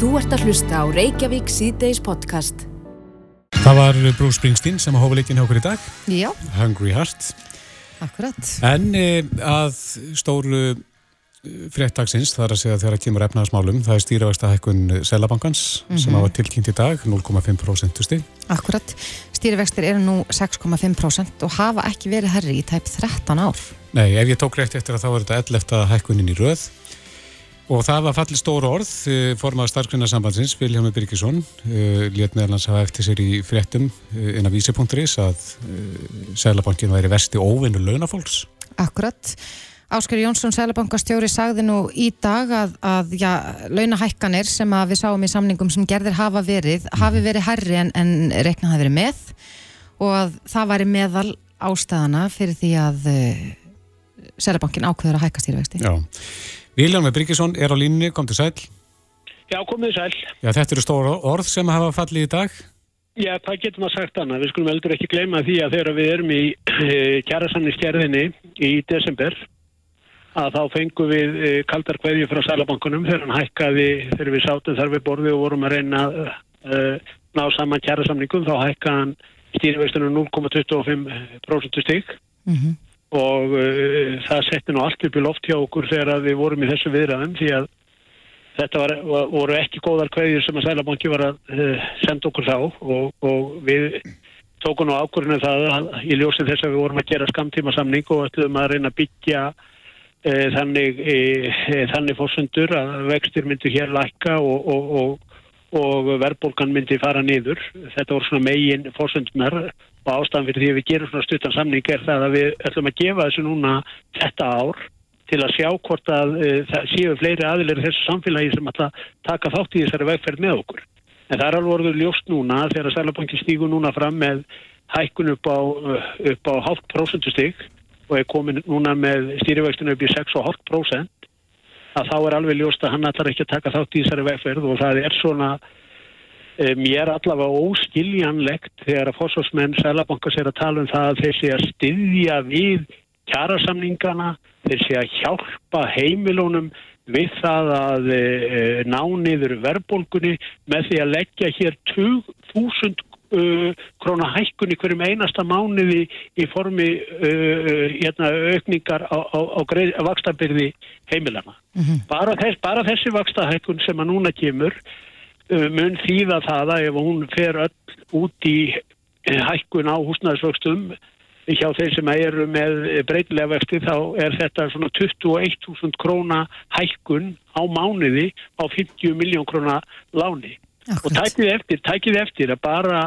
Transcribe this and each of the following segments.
Þú ert að hlusta á Reykjavík síðdeis podcast. Það var Bruce Springsteen sem að hófa leikin hjá okkur í dag. Já, Hungry Heart. akkurat. En e, að stóru fréttagsins, það er að segja þegar það kemur efnaðasmálum, það er stýrivexta hækkun Selabankans sem hafa tilkynnt í dag, 0,5% stig. Akkurat. Stýrivextir eru nú 6,5% og hafa ekki verið herri í tæp 13 ár. Nei, ef ég tók rétt eftir að þá er þetta 11. hækkunin í röð og það var fallið stóru orð eh, formað starfsgrunarsambandsins, Viljámi Birgisson létt meðalans hafa eftir sér í fréttum eh, inn á vísi.is að Sælabankin væri versti óvinnu launafólks. Akkurat. Ásker Jónsson, Sælabankastjóri, sagði nú í dag að, að já, launahækkanir sem að við sáum í samningum sem gerðir hafa verið, hafi verið herri en, en reiknað hafi verið með og að það væri meðal ástæðana fyrir því að Sælabankin ákveður að hækka stýrivexti. Já. Viljámi Birgisson er á línni, kom til sæl. Já, komið sæl. Já, þetta eru stóra orð sem hafa fallið í dag. Já, það getur maður sagt annað. Við skulum heldur ekki gleyma því að þegar við erum í kjærasamniskerðinni í desember að þá fengum við eh, kaldar kveðju frá Sælabankunum þegar hann hækkaði, þegar við sátum þar við borði og vorum að reyna að uh, ná saman kjærasamningum, þá hækkaði hann stýrivextunum 0,25% stig Mm og uh, það setti nú allt upp í loft hjá okkur þegar við vorum í þessu viðræðum því að þetta var, voru ekki góðar kveðjur sem að Sælabanki var að uh, senda okkur þá. Og, og við tókum nú ákvörðinu það að, í ljósi þess að við vorum að gera skamtíma samning og ætluðum að reyna að byggja uh, þannig, þannig fórsundur að vextir myndi hér lækka og, og, og, og verðbólgan myndi fara niður. Þetta voru svona megin fórsundunar og ástæðan fyrir því að við gerum svona stuttan samning er það að við ætlum að gefa þessu núna þetta ár til að sjá hvort að uh, það séu fleiri aðilir þessu samfélagi sem að taka þátt í þessari vegferð með okkur. En það er alveg orður ljóst núna þegar Sælabanki stígur núna fram með hækkun upp á, á hálft prósentustig og er komin núna með stýrivextinu upp í 6,5% að þá er alveg ljóst að hann ætlar ekki að taka þátt í þessari vegferð og það er svona mér allavega óskiljanlegt þegar að fórsvarsmenn Sælabankas er að tala um það að þeir sé að styðja við kjærasamningana, þeir sé að hjálpa heimilónum við það að e, ná niður verðbólgunni með því að leggja hér 2000 uh, króna hækkun í hverjum einasta mánuði í formi uh, hérna, aukningar á, á, á, vakstabyrði heimilana. Mm -hmm. bara, þess, bara þessi vakstahækkun sem að núna kemur mun þýða það að ef hún fer öll út í hækkun á húsnæðisvöxtum hjá þeir sem eru með breytilega vexti þá er þetta svona 21.000 króna hækkun á mánuði á 50 miljón króna láni. Akkurat. Og tækið eftir, tækið eftir að bara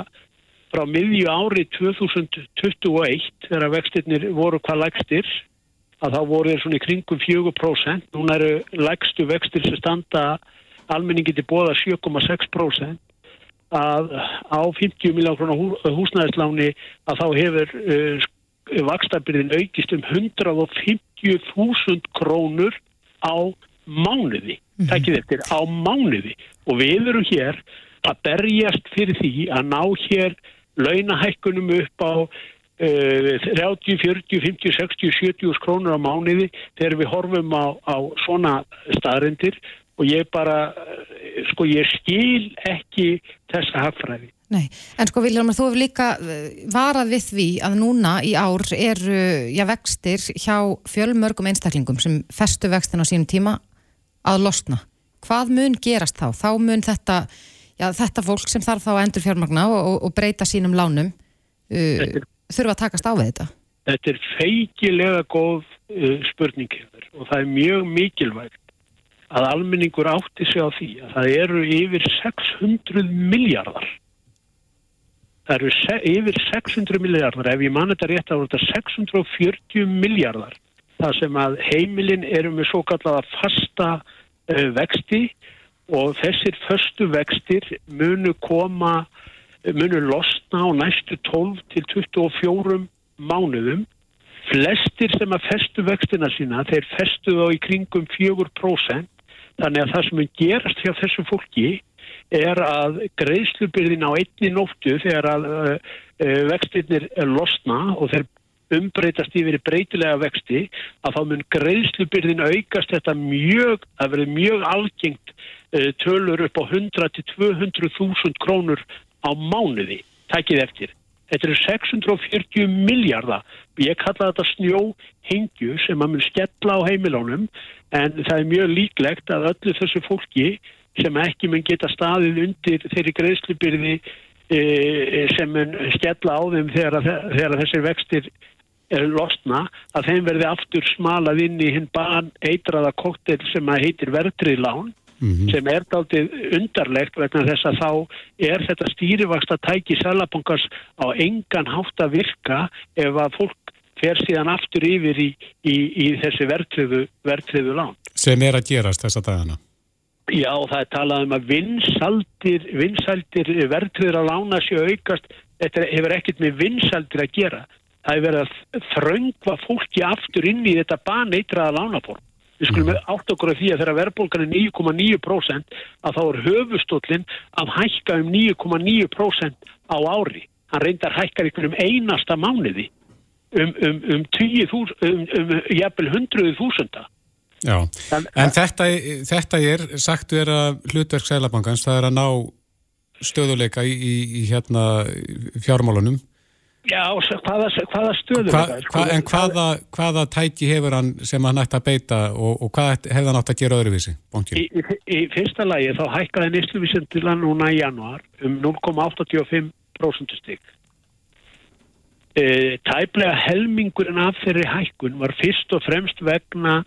frá miðju ári 2021 þegar vextirnir voru hvað lægstir að þá voru þeir svona í kringum 4%. Núna eru lægstu vextir sem standa almenningi til bóða 7,6% að á 50 miljón krónar hú, húsnæðisláni að þá hefur uh, vakstabyrðin aukist um 150.000 krónur á mánuði, mm -hmm. takkið eftir, á mánuði og við erum hér að berjast fyrir því að ná hér launahækkunum upp á uh, 30, 40, 50, 60, 70 krónur á mánuði þegar við horfum á, á svona staðrendir og ég bara, sko ég skil ekki þessa hagfræði. Nei, en sko Viljálmar, þú hefur líka varað við því að núna í ár eru, já, vextir hjá fjölmörgum einstaklingum sem festu vextin á sínum tíma að losna. Hvað mun gerast þá? Þá mun þetta, já, þetta fólk sem þarf þá að endur fjármagna og, og, breyta sínum lánum uh, er, þurfa að takast á við þetta? Þetta er feikilega góð uh, spurning og það er mjög mikilvægt að almenningur átti sig á því að það eru yfir 600 miljardar. Það eru yfir 600 miljardar, ef ég man þetta rétt er þetta 640 miljardar. Það sem að heimilin eru með svo kallega fasta vexti og þessir förstu vextir munu koma, munu losna á næstu 12 til 24 mánuðum. Flestir sem að festu vextina sína, þeir festu þá í kringum 4%. Þannig að það sem er gerast hjá þessu fólki er að greiðslubyrðin á einni nóttu þegar að uh, vextirnir losna og þeir umbreytast yfir breytilega vexti að þá mun greiðslubyrðin aukast þetta mjög, að verði mjög algengt uh, tölur upp á 100-200.000 krónur á mánuði, takkið eftir. Þetta eru 640 miljardar. Ég kalla þetta snjóhengju sem að mun skella á heimilónum en það er mjög líklegt að öllu þessu fólki sem ekki mun geta staðið undir þeirri greiðslubyrði e, sem mun skella á þeim þegar, þegar þessir vextir losna að þeim verði aftur smalað inn í hinn ban eitraða koktel sem að heitir verðtriðlán mm -hmm. sem er daldið undarlegt vegna þess að þá er þetta stýrivaksta tæki selabankars á engan hátt að virka ef að fólk fer síðan aftur yfir í, í, í þessi verðtriðu lán. Sem er að gerast þessa dagana? Já, það er talað um að vinsaldir, vinsaldir verðtriður að lána sér aukast, þetta hefur ekkert með vinsaldir að gera. Það er verið að þröngva fólki aftur inn í þetta baneitraða lánaform. Við skulum mm. átt okkur af því að þegar verðbólgan er 9,9% að þá er höfustóllin að hækka um 9,9% á ári. Hann reyndar hækkar ykkur um einasta mánuði um, um, um, um, um jæfnvel hundruðu þúsunda. Já, en, en þetta, þetta er, sagtu er að hlutverk Sælabankans, það er að ná stöðuleika í, í, í hérna fjármálunum. Já, hvaða, hvaða stöðuleika? Hva, hva, en hvaða, hvaða tæki hefur hann sem hann ætti að beita og, og hvað hefði hann átt að gera öðruvísi? Í, í, í fyrsta lagi þá hækkaði nýstluvísendila núna í januar um 0,85% stygg. E, tæplega helmingurinn af þeirri hækkun var fyrst og fremst vegna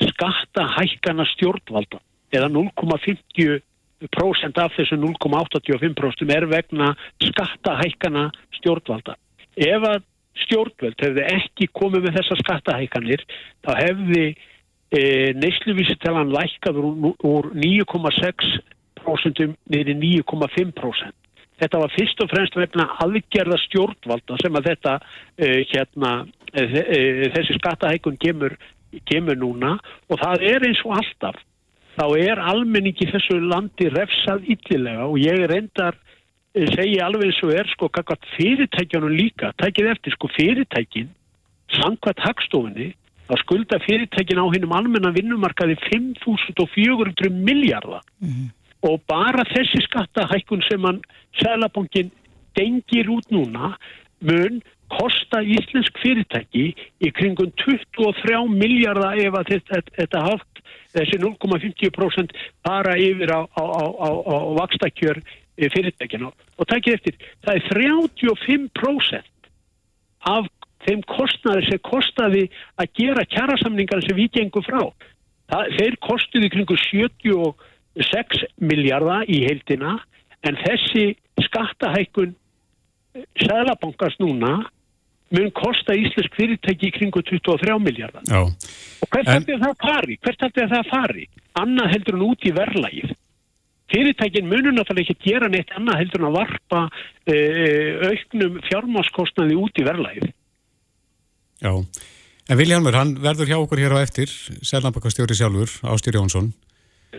skattahækkana stjórnvalda eða 0,50% af þessu 0,85% er vegna skattahækkana stjórnvalda. Ef að stjórnvöld hefði ekki komið með þessar skattahækkanir þá hefði e, neysluvísitelan lækkað úr 9,6% niður 9,5%. Þetta var fyrst og fremst vegna aðgerða stjórnvalda sem að þetta uh, hérna, uh, þessi skattahækun kemur, kemur núna og það er eins og alltaf. Þá er almenningi þessu landi refsað yllilega og ég reyndar uh, segja alveg eins og er sko kakvat fyrirtækjanum líka. Tækið eftir sko fyrirtækin, samkvæmt hagstofunni, að skulda fyrirtækin á hinnum almenna vinnumarkaði 5.400 miljardar. Mm -hmm og bara þessi skattahækkun sem hann Sælabankin dengir út núna mun kosta íslensk fyrirtæki í kringum 23 miljardar ef að þetta, þetta haft þessi 0,50% bara yfir á, á, á, á vakstakjör fyrirtækina og takkið eftir, það er 35% af þeim kostnæri sem kostaði að gera kjærasamningar sem við gengum frá það, þeir kostuði kringu 70 og 6 miljardar í heildina en þessi skattahækkun Sælabankast núna mun kosta íslensk fyrirtæki í kringu 23 miljardar. Og hvert en... heldur það fari? Hvert heldur það fari? Annað heldur hann út í verðlægið. Fyrirtækin munur náttúrulega ekki gera neitt annað heldur hann að varpa e, auknum fjármáskostnaði út í verðlægið. Já, en Viljanmur, hann verður hjá okkur hér á eftir, Sælabankastjóri sjálfur, Ástýr Jónsson.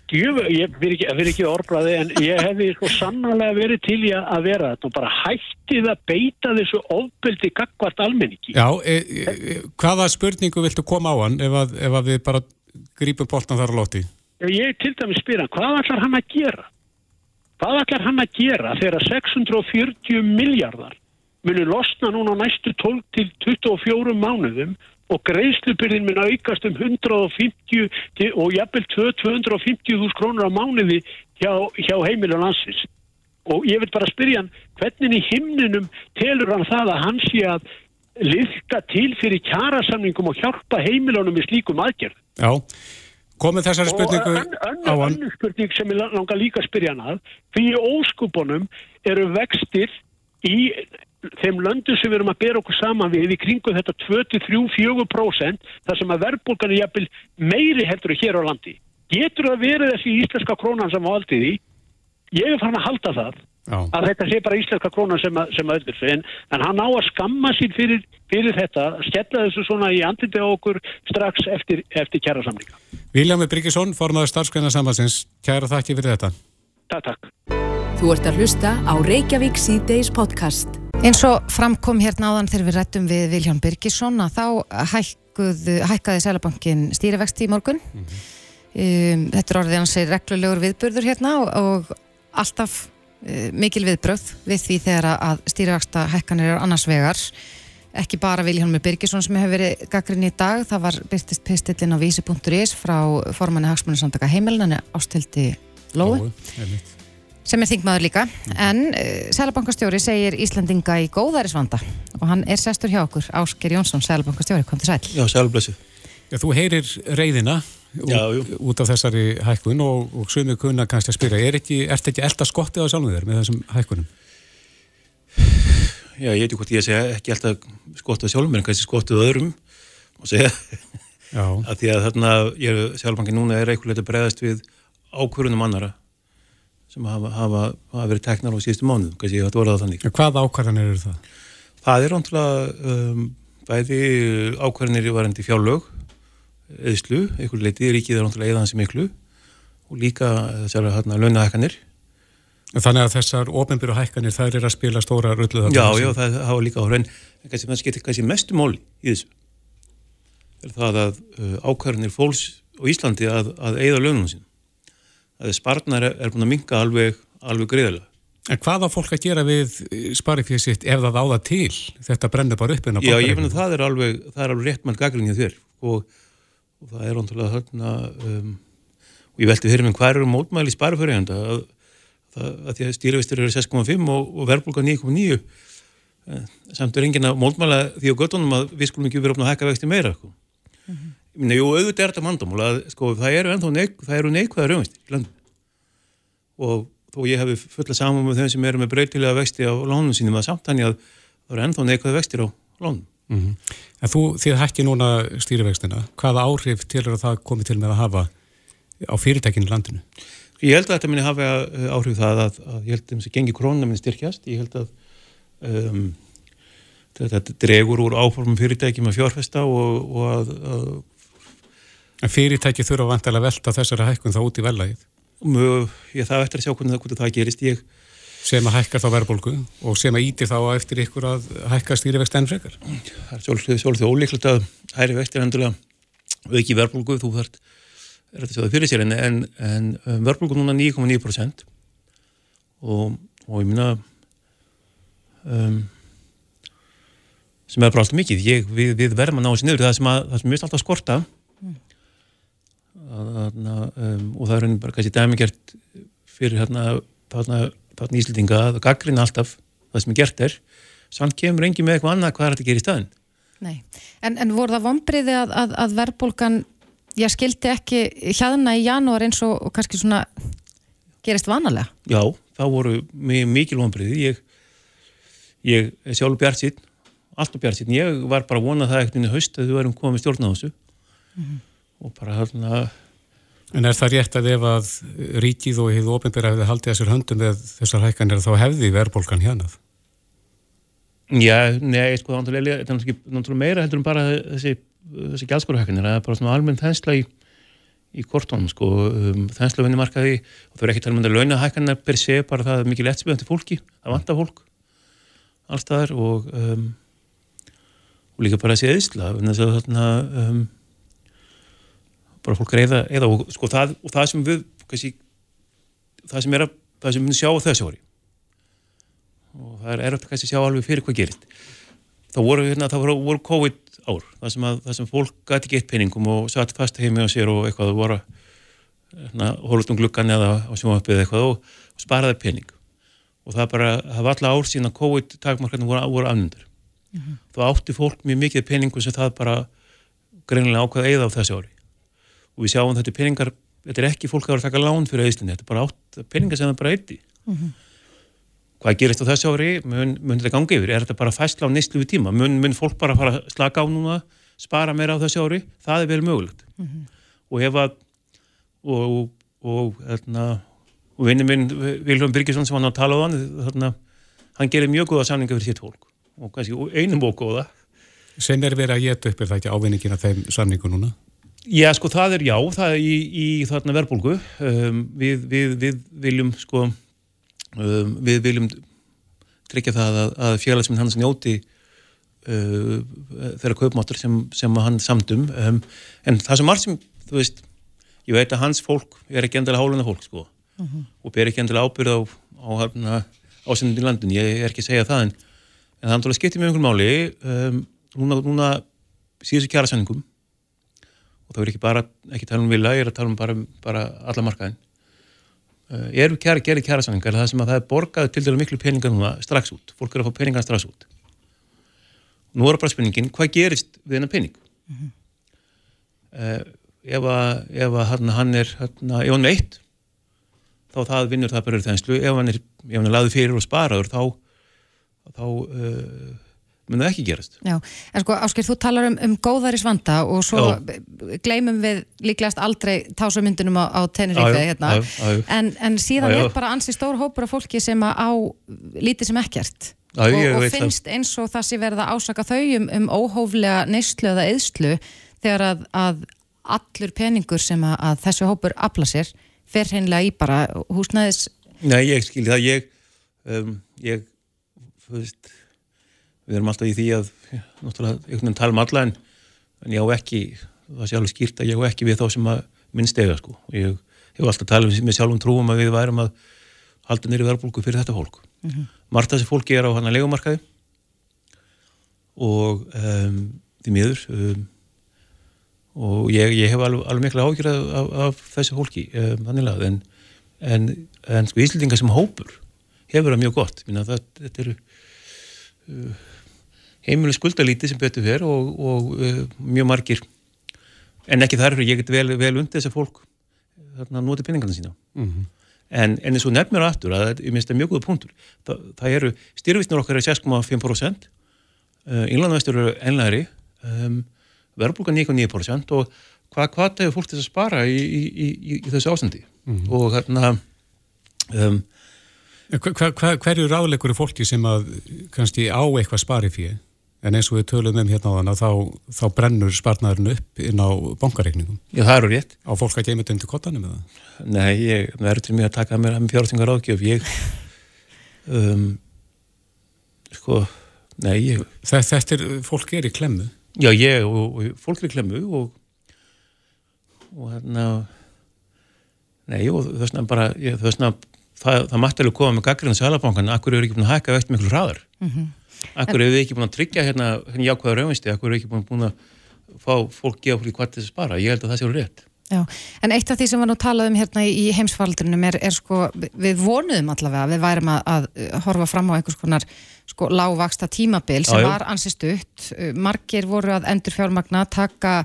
Djöfu, ég verð ekki, ekki orðbræði en ég hefði sko sannlega verið til í að vera þetta og bara hættið að beita þessu ofbeldi gagvart almenningi. Já, e, e, hvaða spurningu viltu koma á hann ef að, ef að við bara grípum boltan þar á lóti? Ég til dæmis spyrja, hvað ætlar hann að gera? Hvað ætlar hann að gera þegar 640 miljardar munir losna núna næstu 12 til 24 mánuðum og greiðslupyrðin mun aukast um 150 og jafnvel 250.000 krónur á mánuði hjá, hjá heimil og landsins. Og ég vil bara spyrja hann, hvernig í himninum telur hann það að hann sé að liðka til fyrir kjærasamningum og hjálpa heimilunum í slíkum aðgerð? Já, komið þessari spurningu ön, ön, á hann. Önnur spurning sem ég langar líka að spyrja hann að, fyrir óskupunum eru vextir í þeim löndum sem við erum að bera okkur saman við í kringu þetta 23-4% þar sem að verðbólgan er jafnvel meiri heldur hér á landi. Getur það verið þessi íslenska krónan sem valdið í? Ég er farin að halda það Já. að þetta sé bara íslenska krónan sem að, sem að öllur en, en hann á að skamma sín fyrir, fyrir þetta, skella þessu svona í andliti á okkur strax eftir, eftir kjæra samlinga. Viljámi Bryggjesson, formadur starfskvæðina sambansins, kæra þakki fyrir þetta. Takk, takk. Þú ert að hlusta á Reykjavík C-Days podcast. Eins og framkom hérna áðan þegar við rættum við Vilján Birgisson að þá hækkuð, hækkaði Sælabankin stýrivexti í morgun. Mm -hmm. um, þetta er orðið hans reglulegur viðburður hérna og, og alltaf mikil viðbröð við því þegar að stýrivexta hækkanir er annars vegar. Ekki bara Vilján Birgisson sem hefur verið gaggrinn í dag, það var byrtist pistillin á vísi.is frá formanni Hagsmunarsamtaka heimilin, ástildi Lói. Lói, sem er þingmaður líka, en uh, eh, Sælabankastjóri segir Íslandinga í góðærisvanda og hann er sestur hjá okkur, Ásker Jónsson, Sælabankastjóri, kom til sæl. Já, sælblessu. Já, þú heyrir reyðina Já, út af þessari hækkun og, og sumið kunna kannski að spyrja, er ekki, ert ekki elda skottið á sjálfum þér með þessum hækkunum? Já, ég veit ekki hvort ég segja ekki elda skottið á sjálfum, en kannski skottið á öðrum og segja að því að þarna, ég, Sælabankin núna er eitthvað bregðast við ákvörunum annara sem hafa, hafa, hafa verið teknar á síðustu mánu, kannski ég hætti orðað þannig. Hvað ákvarðanir eru það? Það er náttúrulega um, bæði ákvarðanir í varandi fjárlög, eðslu, einhver leiti, ríkið er náttúrulega eðansi miklu og líka þessar hérna launahækkanir. Þannig að þessar ofnbyrju hækkanir þær er að spila stóra rullu? Já, já, það hafa líka áhrifin, en kannski það skiptir kannski mestu móli í þessu. Er það að uh, ákvarðanir fólks á Íslandi að, að eigða launum sín að sparnar er búin að minga alveg, alveg greiðilega. En hvað á fólk að gera við sparifíð sitt ef það áða til? Þetta brennur bara upp Já, ég finn að það er alveg, það er alveg rétt mann gagrinni þér og, og það er ótrúlega þarna um, og ég veldi fyrir mig hvað eru mótmæli spariförjanda að, að, að því að stýrivistur eru 6,5 og, og verðbólka 9,9 samt er engin að mótmæla því á göttunum að við skulum ekki vera opna að hækka vexti meira sko. Mm -hmm. Minna, jú, auðvitað er þetta mandamál að sko, það eru ennþá neik, það eru neikvæða raunvist í landinu og þó ég hefði fulla saman með þeim sem eru með breytilega vexti á lánum sínum að samt þannig að það eru ennþá neikvæða vextir á lánum. Mm -hmm. En þú, þið hækki núna stýrivextina, hvaða áhrif til er að það komi til með að hafa á fyrirtækinu landinu? Ég held að þetta minni hafa eh, áhrif það að, að ég held að þessi gengi krónuna minni styrkjast, ég held að um, þetta dregur úr áformum fyrirtækjum að fjárfesta og, og að, að En fyrirtæki þurfa vantilega að velta þessari hækkun þá út í velagið? Ég það eftir að sjá hvernig það, það gerist. Ég... Sem að hækkar þá verðbólgu og sem að ítir þá eftir ykkur að hækka stýrivexti enn frekar? Það er svolítið ólíklegt að hæri vextir endulega auki verðbólgu, þú þart er þetta að sjá það fyrir sér en, en, en um, verðbólgu núna 9,9% og, og ég minna um, sem er bara alltaf mikið. Ég, við, við verðum að ná þessi niður það sem, að, það sem mjög alltaf skorta mm um, og það er bara kannski dæmigert fyrir hérna þarna íslitinga að gaggrina alltaf það sem er gert er. Sann kemur engi með eitthvað annað hvað er þetta að gera í staðin Nei, en, en voru það vonbriði að, að, að verðbólgan ég skildi ekki hjaðna í janúar eins og, og kannski svona gerist vanalega? Já, það voru mikil vonbriði ég, ég sjálf bjart sín alltaf bjart sín, ég var bara vonað það ekkert inn í haust að þú erum komið stjórn á þessu. Mm -hmm. og bara hérna En er það rétt að ef að ríkið og hefðu ofinbæra hefði haldið þessar höndum með þessar hækkanir þá hefði verðbólkan hérnað? Já, nei, sko, það er náttúrulega meira heldur en bara þessi, þessi gælskorhækkanir, það er bara svona almenn þensla í, í kortónum, sko, um, þensla vinnumarkaði og það er ekki talað um að launahækkanir per sé, bara það er mikið lettspöðandi fólki, það vantar fólk allstaðar og, um, og líka bara þessi eðsla, þannig að um, bara fólk er eða, eða og, sko, það, og það sem við kannski, það sem er að það sem við sjá þessu ári. Og það er erögt að kannski sjá alveg fyrir hvað gerist. Þá voru, hérna, voru, voru COVID ár það sem, að, það sem fólk gæti eitt peningum og satt fast heimi á sér og eitthvað og voru hérna, hólut um gluggan eða á sjónvapið eitthvað og, og sparaði pening. Og það bara, það var alltaf ár síðan að COVID takmarkarnir voru, voru afnundur mm -hmm. þá átti fólk mjög mikið peningum sem það bara greinlega ákvaði eða á þessu ári og við sjáum þetta peningar, þetta er ekki fólk að vera að taka lán fyrir auðslinni, þetta er bara átt, peningar sem það bara eitti. Mm -hmm. Hvað gerist á þessu ári, mun, mun þetta gangi yfir, er þetta bara fæsla á nýstlu við tíma, mun, mun fólk bara fara að slaka á núna, spara meira á þessu ári, það er vel mögulegt. Mm -hmm. Og ef að, og, og, hérna, og vinni minn Vilhelm Birgisson sem hann á að tala á hann, þarna, hann gerir mjög góða samninga fyrir sitt fólk og kannski einum og góða. Sen er verið að geta upp er það ekki ávinningin af þeim samningu núna? Já, sko, það er já, það er í, í þarna verbulgu. Um, við, við, við viljum, sko, um, við viljum tryggja það að, að félagsminn hans njóti uh, þeirra kaupmáttur sem, sem hann samdum um, en það sem margt sem, þú veist ég veit að hans fólk er ekki endilega háluna fólk sko uh -huh. og ber ekki endilega ábyrð á, á, á ásendin í landin, ég er ekki að segja það en, en það er náttúrulega skiptið með einhvern máli um, núna, núna síðustu kjærasanningum og það er ekki bara, ekki tala um vilja, ég er að tala um bara, bara alla markaðin uh, eru kjæra gerði kjærasanningar það sem að það er borgað til dælu miklu peningar núna strax út, fólk eru að fá peningar strax út. Nú er bara spurningin, hvað gerist við hennar pening? Mm -hmm. uh, ef að, ef að hann, hann er hann er eitt þá það vinnur það bara þenslu, ef hann er, er laðið fyrir og sparaður þá þá uh, mun það ekki gerast. Já, en sko Ásker, þú talar um, um góðaris vanda og svo já. gleymum við líklegast aldrei tásamyndunum á, á Tenerife hérna, já, en, en síðan er bara ansi stór hópur af fólki sem á lítið sem ekkert. Og, og finnst það. eins og það sé verða ásaka þau um, um óhóflega neyslu eða eðslu þegar að, að allur peningur sem að, að þessu hópur afla sér fer hreinlega í bara húsnæðis Nei, ég skilji það, ég um, ég, þú veist við erum alltaf í því að náttúrulega einhvern veginn tala um alla en, en ég á ekki, það sé alveg skýrt að ég á ekki við þá sem að minnst eiga sko. Og ég hef alltaf talað með sjálfum trúum að við værum að halda nýri verðbólku fyrir þetta fólk. Mm -hmm. margt þessi fólki er á hann að legumarkaði og um, því miður um, og ég, ég hef alveg, alveg mikla ágjörð af, af, af þessi fólki um, þannig að en, en, en sko íslendingar sem hópur hefur það mjög gott. Minna, það, þetta eru uh, heimilu skuldalíti sem betur fyrir og, og uh, mjög margir. En ekki þarfur, ég get vel, vel undir þess að fólk þarna noti peningarna sína. Mm -hmm. en, en eins og nefnir aftur að ég minnst það mjög góða punktur. Þa, það eru, styrfisnur okkar er 6,5% uh, innlandvæstur eru ennlæri um, verðbúka 9,9% og hvað hva hefur fólk þess að spara í, í, í, í þessu ástandi? Mm -hmm. og hérna um, hva, hva, Hverju ráðleikur er fólki sem að kannski á eitthvað spari fyrir en eins og við tölum um hérna á þann að þá, þá brennur spartnaðurinn upp inn á bankareikningum. Já, það eru rétt. Á fólk að geima þetta undir kottanum eða? Nei, ég verður til mig að taka mér að fjárþingar ágjöf. Ég, um, sko, nei, ég... Þetta, þetta er, fólk er í klemmu? Já, ég og, og fólk er í klemmu og, og hérna, nei, og þess vegna bara, þess vegna, það, það mætti alveg koma með gaggrinu sælabankan, akkur eru ekki búin að hækka veikt miklu hraðar. Mhm. Mm Akkur hefur við ekki búin að tryggja hérna, hérna jákvæða raunvisti, akkur hefur við ekki búin að fá fólk gefa fólki hvað til að spara, ég held að það séu rétt. Já, en eitt af því sem var nú talað um hérna í heimsfaldrinum er, er sko, við vonuðum allavega við værum að, að horfa fram á einhvers konar sko lágvaksta tímabil sem já, var ansist upp, margir voru að endur fjármagna taka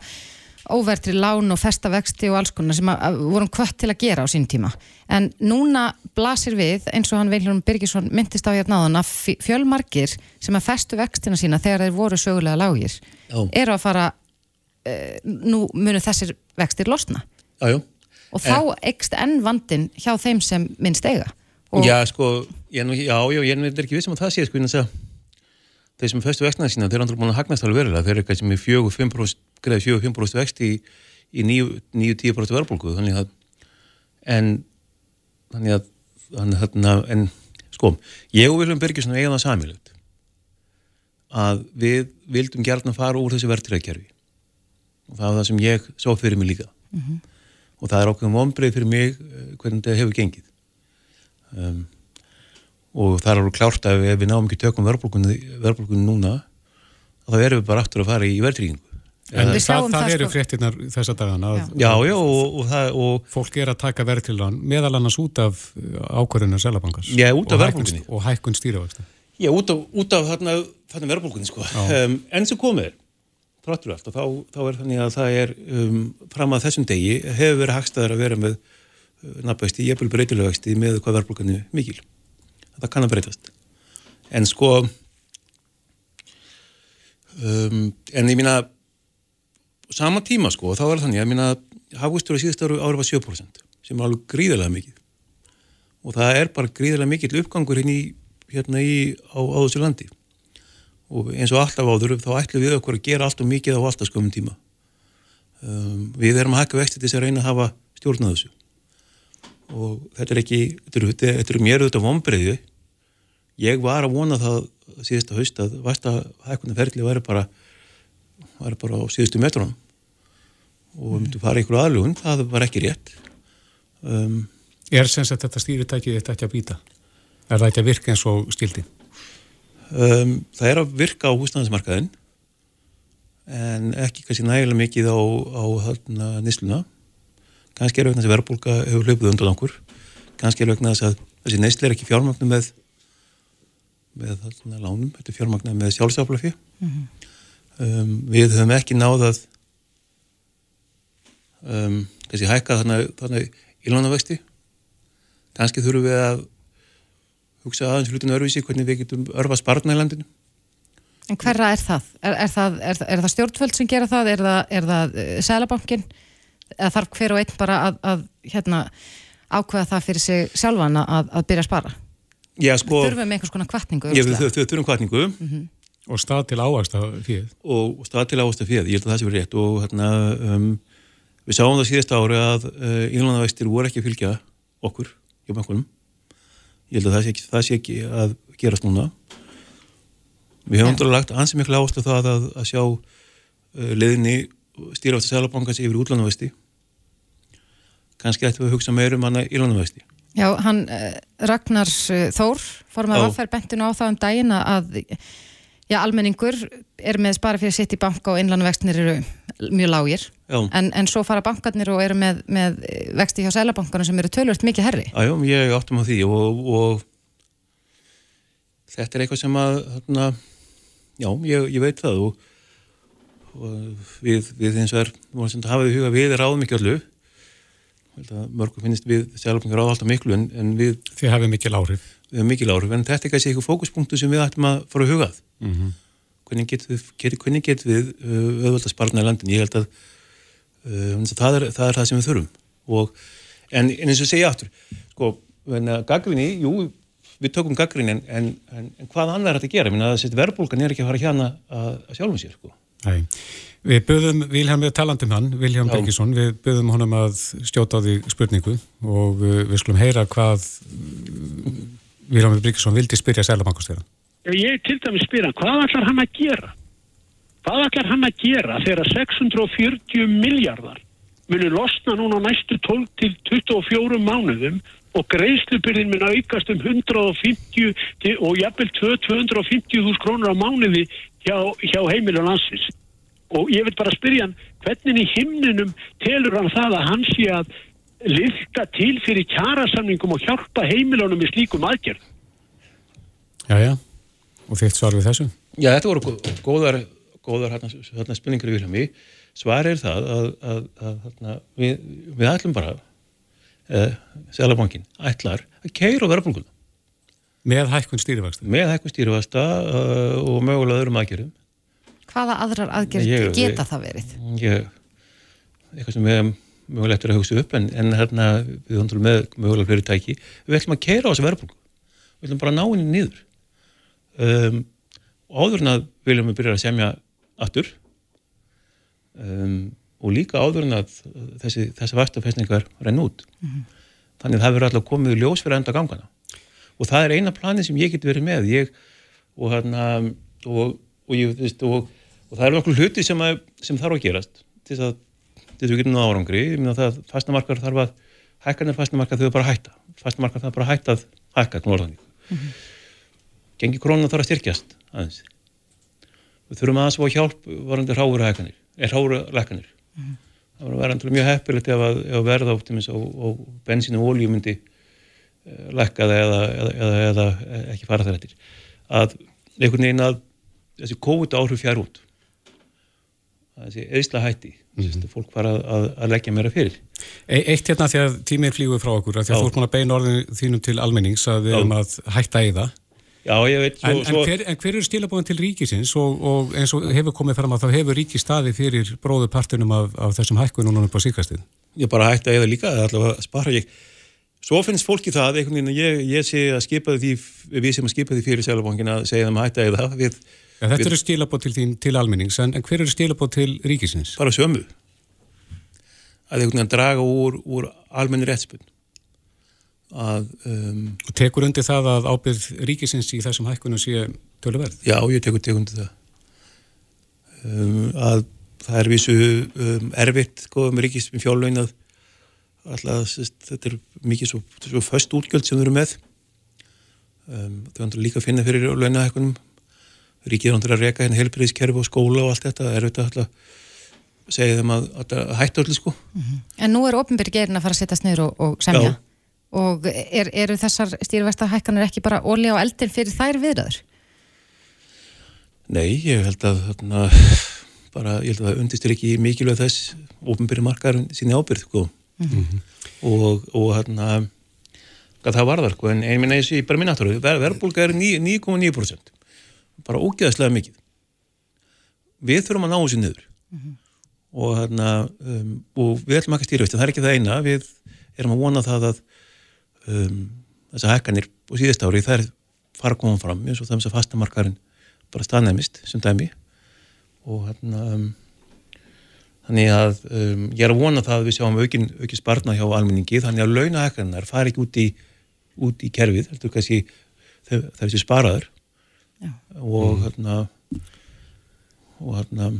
óvertri lán og festavexti og alls konar sem að, vorum kvött til að gera á sín tíma. En núna blasir við, eins og hann Vilhelm Birgisson myndist á hérna áðan að fjölmarkir sem að festu vextina sína þegar þeir voru sögulega lágir, já. eru að fara, uh, nú munu þessir vextir losna. Já, og þá en... ekst enn vandin hjá þeim sem minnst eiga. Og... Já, sko, ég, já, ég er ekki vissum að það sé, sko, en þess að þeir sem festu vextina sína, þeir er andur búin að hagnast alveg verulega, þeir eru eitthvað sem er 4-5% greið 4-5% vext í, í 9-10% verðbólku þannig að en þannig að, þannig að en sko, ég og Viljum Birgisson eiga það samilegt að við vildum gerðna fara úr þessi verðtrækjarfi og það var það sem ég sá fyrir mig líka. Mm -hmm. og það er okkur vonbreið fyrir mig eh, hvernig þetta hefur gengið. Um, og það er alveg klárt að ef við náum ekki tökum verðbólkunni núna þá erum við bara aftur að fara í verðtríkingu En það, það, það eru sko... fréttinar þessa dagana að já, já, og, og, og, fólk er að taka verð til hann meðal annars út af ákvörðunar selabankars Já, út af verðbólkunni og hækkun stýrivexta Já, út af, út af þarna, þarna verðbólkunni sko. um, en sem komið þráttur allt og þá, þá er þannig að það er um, fram að þessum degi hefur verið hagstaður að vera með uh, nabæsti, ég er breytilegvexti með hvað verðbólkunni mikil það kann að breytast. En sko um, en ég mína sama tíma sko, þá er þannig að minna hafustur á síðust ári var 7% sem er alveg gríðilega mikið. Og það er bara gríðilega mikill uppgangur hérna í, hérna í á, á þessu landi. Og eins og alltaf áður þá ætlum við okkur að gera allt og mikið á alltaf skömmum tíma. Um, við erum að hakka vexti til þess að reyna að hafa stjórn að þessu og þetta er ekki þetta eru, þetta eru mér auðvitað vonbreiði ég var að vona það síðasta haust að vasta hækkunum ferli væri bara, væri bara á síðustu metrónum og við myndum fara ykkur aðlugun, það var ekki rétt um, Er sem sagt þetta stýritækið þetta ekki að býta? Er það ekki að virka eins og stildi? Um, það er að virka á húsnæðismarkaðin en ekki kannski nægilega mikið á, á nýsluna kannski er vegna þess að verðbólka hefur hlaupið undan okkur kannski er vegna þess að þessi neysli er ekki fjármagnum með með þarna lánum, þetta er fjármagnum með sjálfsaflafi mm -hmm. um, við höfum ekki náðað um, þessi hækka þannig ílánavexti kannski þurfum við að hugsa aðeins hlutinu örfisi hvernig við getum örfa spartna í landinu En hverra er það? Er, er það, er það stjórnvöld sem gera það? Er það, það eh, Sælabankin? Eða þarf hver og einn bara að, að hérna, ákveða það fyrir sig sjálfan að, að byrja að spara? Já, sko, við þurfum einhvers konar kvartningu Já, við þurfum kvartningu mm -hmm. og stað til ávægsta fíð og, stað til ávægsta fíð, ég held að það sé verið rétt og hérna um, við sáum það síðast ári að uh, innlandavægstir voru ekki að fylgja okkur hjá bankunum ég held að það sé ekki, það sé ekki að gerast núna við hefum ja. lagt ansið miklu áherslu það að, að sjá uh, leðinni stýrafæstu sælabankans yfir útlandavæsti kannski ættum við að hugsa meir um hana í landavæsti Já, hann uh, Ragnar uh, Þór fórum að aðferð bentinu á það um daginn að já, almenningur er með spara fyrir sitt í banka og innlandavækstinir eru mjög lágir. En, en svo fara bankarnir og eru með, með vexti hjá sælabankarna sem eru tölvöld mikið herri Jájá, ég áttum á því og, og þetta er eitthvað sem að þarna, já, ég, ég veit það og, og við, við eins og er hafið í huga við ráðum ekki allu mörgum finnist við ráða alltaf miklu en, en við Þið hafið mikil áhrif. Við hafið mikil áhrif. En þetta er kannski eitthvað fókuspunktu sem við ættum að fara að hugað mm -hmm. hvernig getum við, hvernig getum við uh, auðvitað sparna í landin ég held að Um, það, er, það er það sem við þurfum. Og, en, en eins og segja aftur sko, gaggrinni, jú við tökum gaggrinni en, en, en hvað annar er þetta að gera, að verðbólgan er ekki að fara hérna að, að sjálfum sér sko. Við böðum Vilhelm við talandum hann, Vilhelm Bergesson við böðum honum að stjóta á því spurningu og við skulum heyra hvað Vilhelm Bergesson vildi spyrja Sælabankastjóra Ég til dæmi spyrja, hvað ætlar hann að gera? Hvað ætlar hann að gera þegar 640 miljardar munir losna núna næstu 12 til 24 mánuðum og greiðslubyrðin mun aukast um 150 og jafnvel 250.000 krónur á mánuði hjá, hjá heimil og landsins. Og ég vil bara spyrja hann, hvernig í himninum telur hann það að hann sé að lifta til fyrir kjærasamningum og hjálpa heimilunum í slíkum aðgerð? Já, já. Og þitt svar við þessu? Já, þetta voru góðar góðar hérna spurningar í Vilhelmi svar er það að, að, að, að við, við ætlum bara eh, Sælabankin ætlar að keira verðbólguna. Með hækkun stýrifasta með hækkun stýrifasta uh, og mögulega öðrum aðgerðum. Hvaða aðrar aðgerð geta það verið? Ég, eitthvað sem við mögulegt er að hugsa upp en, en hérna við hundum með mögulega fyrirtæki við ætlum að keira á þessu verðbólgu. Við ætlum bara að ná henni nýður um, áður en að viljum við byrja að semja aftur um, og líka áður en að þessi, þessi vastafestningar renn út. Mm -hmm. þannig að það verður alltaf komið ljós fyrir enda gangana. Og það er eina plani sem ég get verið með. Ég, og, hana, og, og, ég, veist, og það eru okkur hluti sem, að, sem þarf að gerast til þess að við getum náða árangri. Ég minna það að fastnamarkar þarf að hækkanir fastnamarkar þau bara hætta. Fastnamarkar þarf bara að hætta að hækka mm -hmm. gengi krónan þarf að styrkjast aðeins. Við þurfum aðeins að fá hjálp varandi ráður hækkanir, er ráður lækkanir mm það var að vera mjög heppilegt ef að, að verða átt og bensín og ólíu myndi uh, lækkaða eða, eða, eða ekki fara þar eftir. Að einhvern veginn að þessi COVID áhrif fjár út. Þessi eðsla hætti mm -hmm. fólk fara að, að leggja meira fyrir. E Eitt hérna því að tíminn flýgur frá okkur að því að þú ert múin að beina orðinu þínum til almennings að við erum að hætta í það Já, ég veit svo, en, svo... En, hver, en hver eru stílabóðin til ríkisins og, og eins og hefur komið fram að þá hefur ríki staði fyrir bróðupartunum af, af þessum hækkunum núna upp á síkastið? Ég bara hætti að eða líka, allavega spara ég. Svo finnst fólki það, einhvern veginn, ég, ég sé að skipaði því, við sem að skipaði því fyrir sælabóngin að segja þeim að hætti að eða við... Ja, þetta við... eru stílabóð til, til almennings, en, en hver eru stílabóð til ríkisins? Bara sömu. Að einhvern veginn draga úr, úr almenni réttspunn. Að um, Og tekur undir það að ábyrð ríkisins í þessum hækkunum sé töluverð? Já, ég tekur, tekur undir það. Um, að það er vissu um, erfitt góða með ríkis með fjárlögin að alltaf þetta er mikið svo, svo föst útgjöld sem við erum með. Um, þau vandur líka að finna fyrir lögnahækkunum ríkið vandur að reyka hérna helbriðiskerfi og skóla og allt þetta. Það er auðvitað alltaf segja þeim að, að hætta öllu sko. Mm -hmm. En nú er ofinbyrg gerin að fara að setjast niður og, og semja? Já. Og er, eru þessar stýrvægstahækkanir ekki bara óli á eldin fyrir þær viðraður? Nei, ég held að þarna, bara, ég held að það undistur ekki mikilvæg þess ofinbyrgi margar síni ábyrð sko mm -hmm. og, og hérna það varðar, sko, en ég minna þessi bara minn aftur, ver, verbulga er 9,9% bara ógeðslega mikið við þurfum að ná þessu niður mm -hmm. og hérna um, og við ætlum ekki að stýra, það er ekki það eina við erum að vona það að um, þessa hækkanir og síðast ári það er fara að koma fram eins og það sem fastamarkarinn bara staðnæmist sem dæmi og hérna um, þannig að um, ég er að vona það að við sjáum aukin, aukin spartna hjá almenningi þannig að launahækkanar fari ekki út í út í kerfið, heldur kannski það er þessi sparaður Já. og mm. hérna og hérna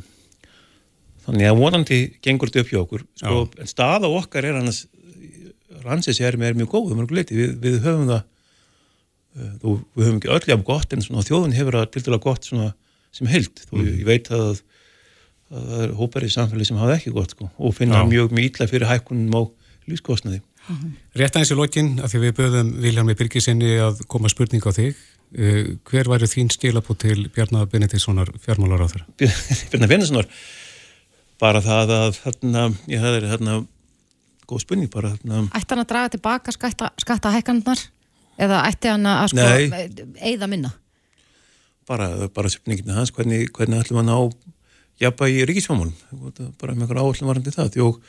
þannig að vonandi gengur þetta upp hjá okkur sko, en staða okkar er annars rannsins er með mjög góð við, við höfum það uh, þú, við höfum ekki öll jafn gott en svona, þjóðun hefur það til dæla gott svona, sem held þú, mm. ég veit að það er hópar í samfélagi sem hafa ekki gott sko, og finna Já. mjög mjög ítla fyrir hækkunum á lífskostnaði Rétt aðeins í lokinn, af því við böðum Vilhelmi Birgisinni að koma spurning á þig uh, hver væri þín stilabú til Bjarnar Benediktssonar fjármálar á þeirra? Bjarnar Benediktssonar bara það að þarna, ég hefði þarna góð spurning bara þarna Ætti hann að draga tilbaka skatta, skatta hækkandunar eða ætti hann að sko eigða minna? Bara, bara spurninginu hans, hvernig, hvernig ætlum hann á jafnbæg í ríkisfámálum bara með einhver áallum varandi það og,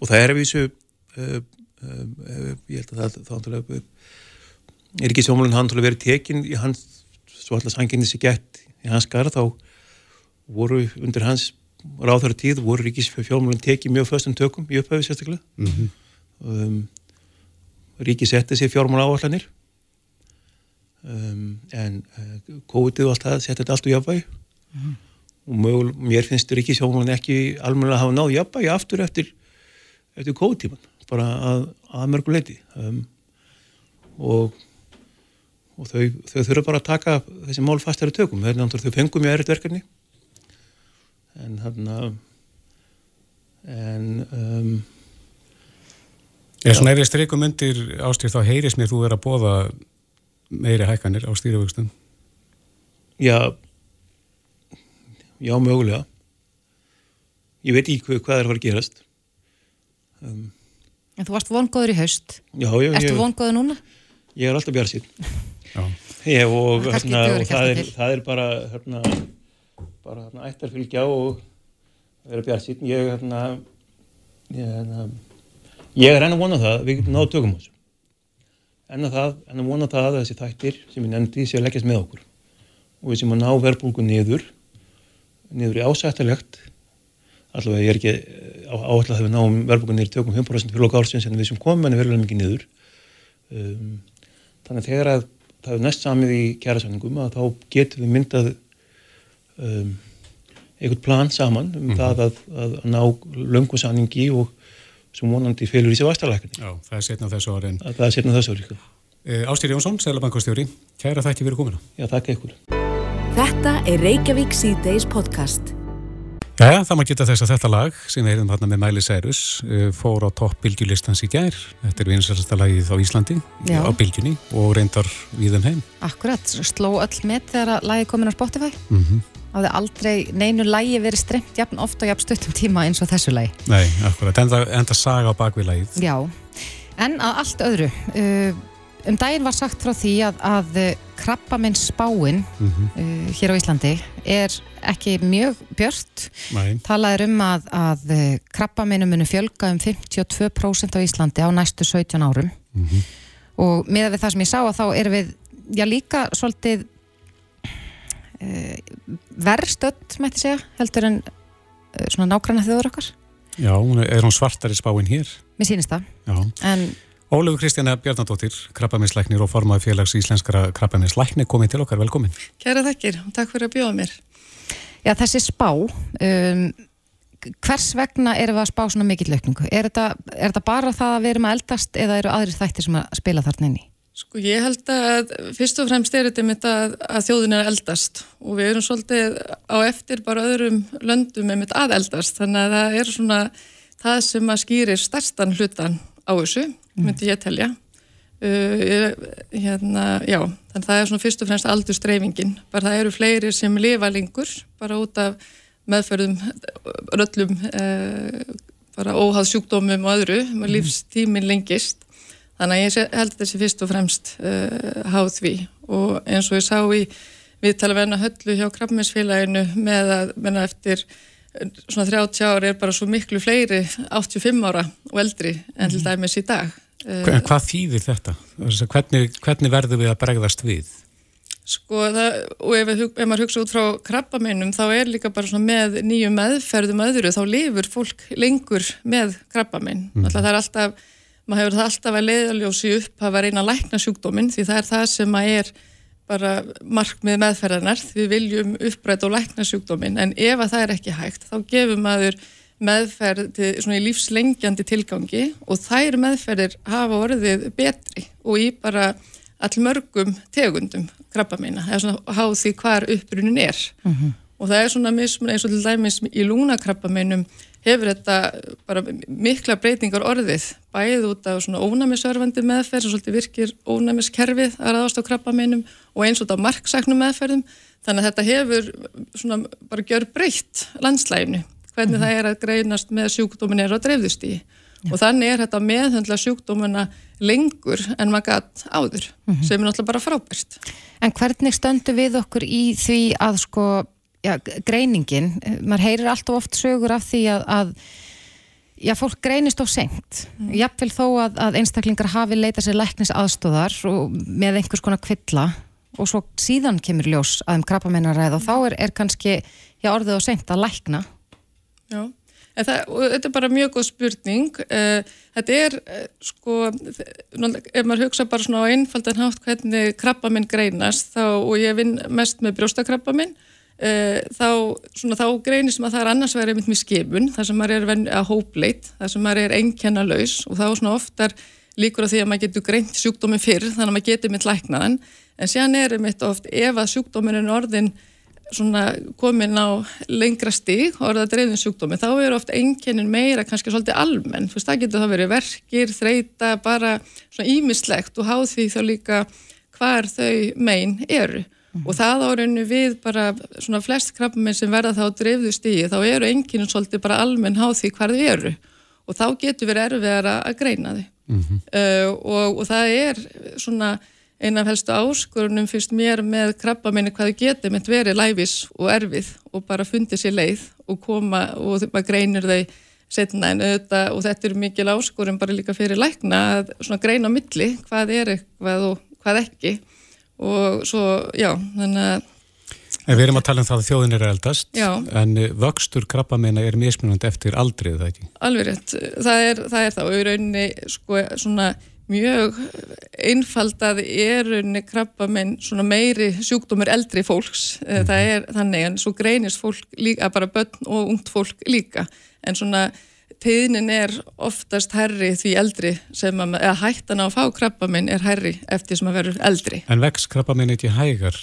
og það er að vísu uh, uh, ég held að það er ekki sjómálun hann til að vera tekin í hans svo alltaf sanginni sér gett í hans garð þá voru undir hans ráðhverju tíð voru ríkisfjármálun tekið mjög föstum tökum í upphæfi sérstaklega. Mm -hmm. um, ríki setti sér fjármál áallanir um, en uh, COVID-19 og allt það setti þetta allt úr jafnvægi. Mm -hmm. og mögul, mér finnst ríkisfjármálun ekki almenna að hafa náð jafnvægi aftur eftir, eftir COVID-tíman bara að, að mörgu leiti um, og, og þau, þau þurfa bara að taka þessi mál fastari tökum. Þau fengum mjög erriðt verkefni en hann en um, Eða svona ef ég streikum undir ástýr þá heyris mér þú er að bóða meiri hækkanir á stýruvöxtum Já já mögulega ég veit ekki hvað, hvað er að fara að gerast um, En þú varst vongóður í haust. Já, já. Erstu vongóður núna? Ég er alltaf björnsýn. Já. Ég, og, hérna, og það, er, það er bara, hérna, bara hérna, ættarfylgja og vera björnsýn. Ég, hérna, ég, hérna, ég er enn að vona það, við getum náðu tökum þessu. Enn að það, enn að vona það að þessi þættir sem ég nefndi sé að leggjast með okkur. Og við sem að ná verbulgu niður, niður í ásættilegt allavega ég er ekki eh, áallega þegar við náum verðbúinir tökum 5% fyrir loka ársins en við sem komum henni verðulega mikið niður um, þannig að þegar að það er næst samið í kjærasanningum að þá getum við myndað um, einhvern plan saman um mm -hmm. það að, að, ná löngu sanningi og sem vonandi fylgur í sig vastalækni Já, það er setna þessu ári Það er setna þessu ári e, eh, Ástýr Jónsson, Sælabankastjóri Kæra þætti fyrir komina Já, takk ekkur Þetta er Reykjavík C-Days podcast Jæja, það maður geta þess að þetta lag sem við heyrðum hérna með Miley Cyrus uh, fór á topp bylgjulistans í gær Þetta er vinsalasta lagið á Íslandi Já. á bylgjunni og reyndar við þeim heim Akkurat, sló öll með þegar lagið komin á Spotify mm -hmm. Áði aldrei neinu lagi verið stremt jafn ofta og jafn stuttum tíma eins og þessu lagi Nei, akkurat, enda, enda saga á bakvið lagið Já, en að allt öðru uh, Um daginn var sagt frá því að, að krabbaminn spáinn mm -hmm. uh, hér á Íslandi er ekki mjög björnt. Talað er um að, að krabbaminnum munu fjölga um 52% á Íslandi á næstu 17 árum mm -hmm. og með við það sem ég sá að þá erum við já líka svolítið uh, verðstöld, mætti segja, heldur en uh, svona nákvæmna þjóður okkar. Já, er hún svartar í spáinn hér? Mér sýnist það. Já. En Ólegu Kristjana Bjarnadóttir, krabbaminslæknir og formaði félags íslenskara krabbaminslækni komið til okkar, velkomin. Kæra þekkir og takk fyrir að bjóða mér. Já, þessi spá, um, hvers vegna erum við að spá svona mikill aukningu? Er þetta, er þetta bara það að við erum að eldast eða eru aðrir þættir sem að spila þarna inni? Sko ég held að fyrst og fremst er þetta mitt að, að þjóðin er eldast og við erum svolítið á eftir bara öðrum löndum með mitt að eldast þannig að það er svona það sem að skýrir starfstan hlutan á þessu, mm. myndi ég telja. Uh, hérna, já, þannig að það er svona fyrst og fremst aldur streifingin, bara það eru fleiri sem lifa lengur, bara út af meðferðum röllum uh, bara óháð sjúkdómum og öðru, mm. lífstímin lengist þannig að ég held þessi fyrst og fremst uh, háð því og eins og ég sá í viðtala venna höllu hjá Krabbminsfélaginu með að menna eftir svona 30 ári er bara svo miklu fleiri 85 ára og eldri en til mhm. dæmis í dag En eh, hvað þýðir þetta? Hvernig, hvernig verður við að bregðast við? Sko, það, og ef, ef maður hugsa út frá krabbameinum þá er líka bara með nýju meðferðum öðru, þá lifur fólk lengur með krabbamein. Mm. Alltaf það er alltaf, maður hefur það alltaf að leiðaljósi upp að vera eina lækna sjúkdóminn því það er það sem maður er bara markmið meðferðanar, við viljum uppræta og lækna sjúkdóminn, en ef að það er ekki hægt, þá gefur maður meðferð til svona í lífslengjandi tilgangi og þær meðferðir hafa orðið betri og í bara allmörgum tegundum krabba meina, það er svona háð því hvar upprunin er. Mm -hmm. og það er svona mismun eins og til dæmis í lúnakrabba meinum hefur þetta bara mikla breytingar orðið, bæðið út af svona ónæmisörfandi meðferð sem svolítið virkir ónæmiskerfið að raðast á krabba meinum og eins út af marksæknum meðferðum. Þannig að þetta hefur svona bara gjör breytt landslæginu hvernig mm -hmm. það er að greinast með sjúkdómin er á dreifðustíði og þannig er þetta meðhundla sjúkdómina lengur en maður gæt áður mm -hmm. sem er náttúrulega bara frábært. En hvernig stöndu við okkur í því að sko, já, greiningin, maður heyrir allt og oft sögur af því að, að já, fólk greinist á senkt, mm. jafnvel þó að, að einstaklingar hafi leitað sér læknis aðstóðar með einhvers konar kvilla og svo síðan kemur ljós að um krabbamennaræð og þá er, er kannski já, orðið á senkt að lækna Já, það, þetta er bara mjög góð spurning. Uh, þetta er, uh, sko, ef maður hugsa bara svona á einfaldan hátt hvernig krabba minn greinast, þá, og ég vinn mest með brjóstakrabba minn, uh, þá, svona, þá greinist maður þar annars verið með skipun, þar sem maður er að hópleit, þar sem maður er einkennalaus og þá svona oftar líkur á því að maður getur greint sjúkdómi fyrr, þannig að maður getur mynd læknaðan, en séðan er einmitt oft ef að sjúkdómin er orðin svona komin á lengra stíg og orða dreifin sjúkdómi, þá er ofta einkennin meira kannski svolítið almenn, þú veist, það getur þá verið verkir, þreita, bara svona ímislegt og háð því þá líka hvar þau megin eru mm. og það árunni við bara svona flest krabbamenn sem verða þá dreifðu stígi, þá eru einkennin svolítið bara almenn háð því hvar þau eru og þá getur verið erfiðar að greina þau mm -hmm. uh, og, og það er svona eina af helstu áskorunum fyrst mér með krabba minni hvað þau getur með verið læfis og erfið og bara fundið sér leið og koma og maður greinir þau setna en auðvitað og þetta er mikil áskorun bara líka fyrir lækna að svona greina á milli hvað er eitthvað og hvað ekki og svo já þannig að En við erum að tala um það að þjóðin er eldast já. en vöxtur krabba minna er mismunandi eftir aldrið það ekki? Alveg rétt, það er það, er það og í rauninni sko svona mjög einfaldað erunni krabba með svona meiri sjúkdómur eldri fólks mm það er þannig en svo greinist fólk líka, bara börn og ungt fólk líka en svona tíðnin er oftast herri því eldri sem að, eða hættan á að fá krabba minn er herri eftir sem að verður eldri En vex krabba minn eitthvað hægar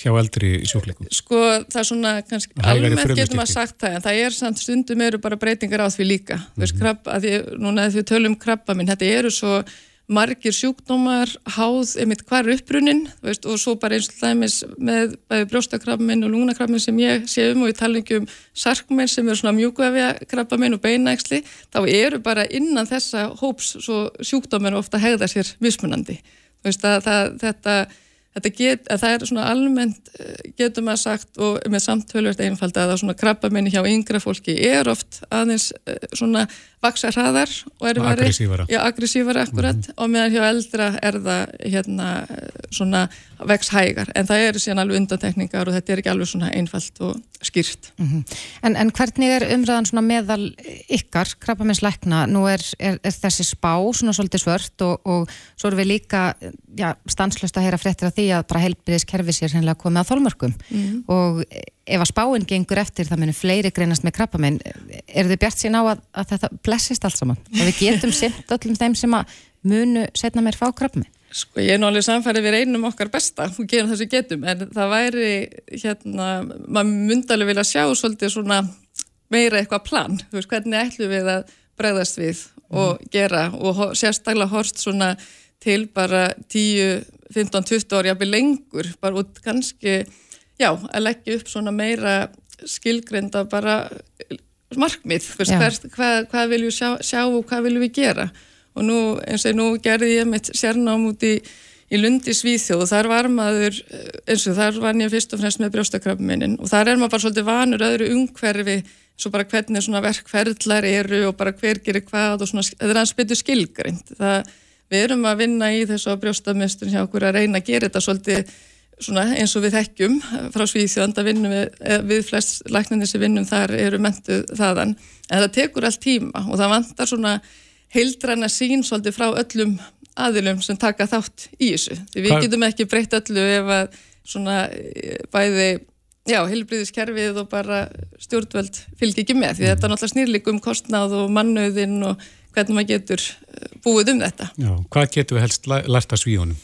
hjá eldri sjúkleikum? Sko það er svona kannski almennt getur maður sagt það en það er samt stundum eru bara breytingar á því líka mm -hmm. þú veist mhm. krabba, að því, núna þegar við tölum krabba minn, þetta eru svo margir sjúkdómar háð einmitt hvar uppbrunnin veist, og svo bara eins og dæmis með bæði brjóstakrabminn og lungnakrabminn sem ég sé um og ég tala ekki um sarkminn sem eru svona mjúkvefja krabbaminn og beinæksli þá eru bara innan þessa hóps sjúkdómar ofta hegða sér mismunandi. Veist, að, það, þetta Get, það er svona almennt eh, getur maður sagt og með samtölvert einfald að svona krabbamenni hjá yngra fólki er oft aðeins eh, svona vaksa hraðar og aggressívara. Já, aggressívara akkurat. Mm -hmm. og meðan hjá eldra er það hérna svona vex hægar en það eru síðan alveg undantekningar og þetta er ekki alveg svona einfalt og skýrt. Mm -hmm. en, en hvernig er umræðan svona meðal ykkar, krabbaminsleikna, nú er, er, er þessi spá svona svolítið svört og, og svo eru við líka já, stanslust að heyra fréttir af því að bara heilbyrðiskerfi sér hennilega komið að þólmörkum mm -hmm. og ef að spáinn gengur eftir það munir fleiri greinast með krabbaminn, er þið bjart sín á að, að þetta blessist allt saman? Að við getum sitt öllum þeim sem að munu setna mér fá krabbaminn? Sko ég er nú alveg samfærið við reynum okkar besta og gerum þessu getum en það væri hérna, maður myndi alveg vilja sjá svolítið svona meira eitthvað plan, þú veist hvernig ætlum við að bregðast við og mm. gera og sérstaklega horst svona til bara 10, 15, 20 ári jafnveg lengur bara út kannski, já, að leggja upp svona meira skilgrenda bara markmið, veist, hver, hvað, hvað viljum við sjá, sjá og hvað viljum við gera og nú eins og nú gerði ég mitt sérnám út í, í Lundi Svíþjóð og þar var maður eins og þar var ég fyrst og fremst með brjóstakrafminin og þar er maður bara svolítið vanur öðru umhverfi svo bara hvernig svona verkferðlar eru og bara hver gerir hvað og svona, það er aðeins betur skilgrind það, við erum að vinna í þessu á brjóstamistun hjá okkur að reyna að gera þetta svolítið svona eins og við þekkjum frá Svíþjóðan, það vinnum við, eh, við flest læknandi sem vinnum þar eru mentuð þaðan, en það tekur allt tíma og það vantar svona heildræna sín svolítið frá öllum aðilum sem taka þátt í þessu. Því við Hva? getum ekki breytt öllu ef að svona eh, bæði, já, heilbriðiskerfið og bara stjórnvöld fylgir ekki með. Því þetta er náttúrulega snýrlikum kostnáð og mannauðinn og hvernig maður getur eh, búið um þetta. Já, hvað getur við helst lært að svíðunum?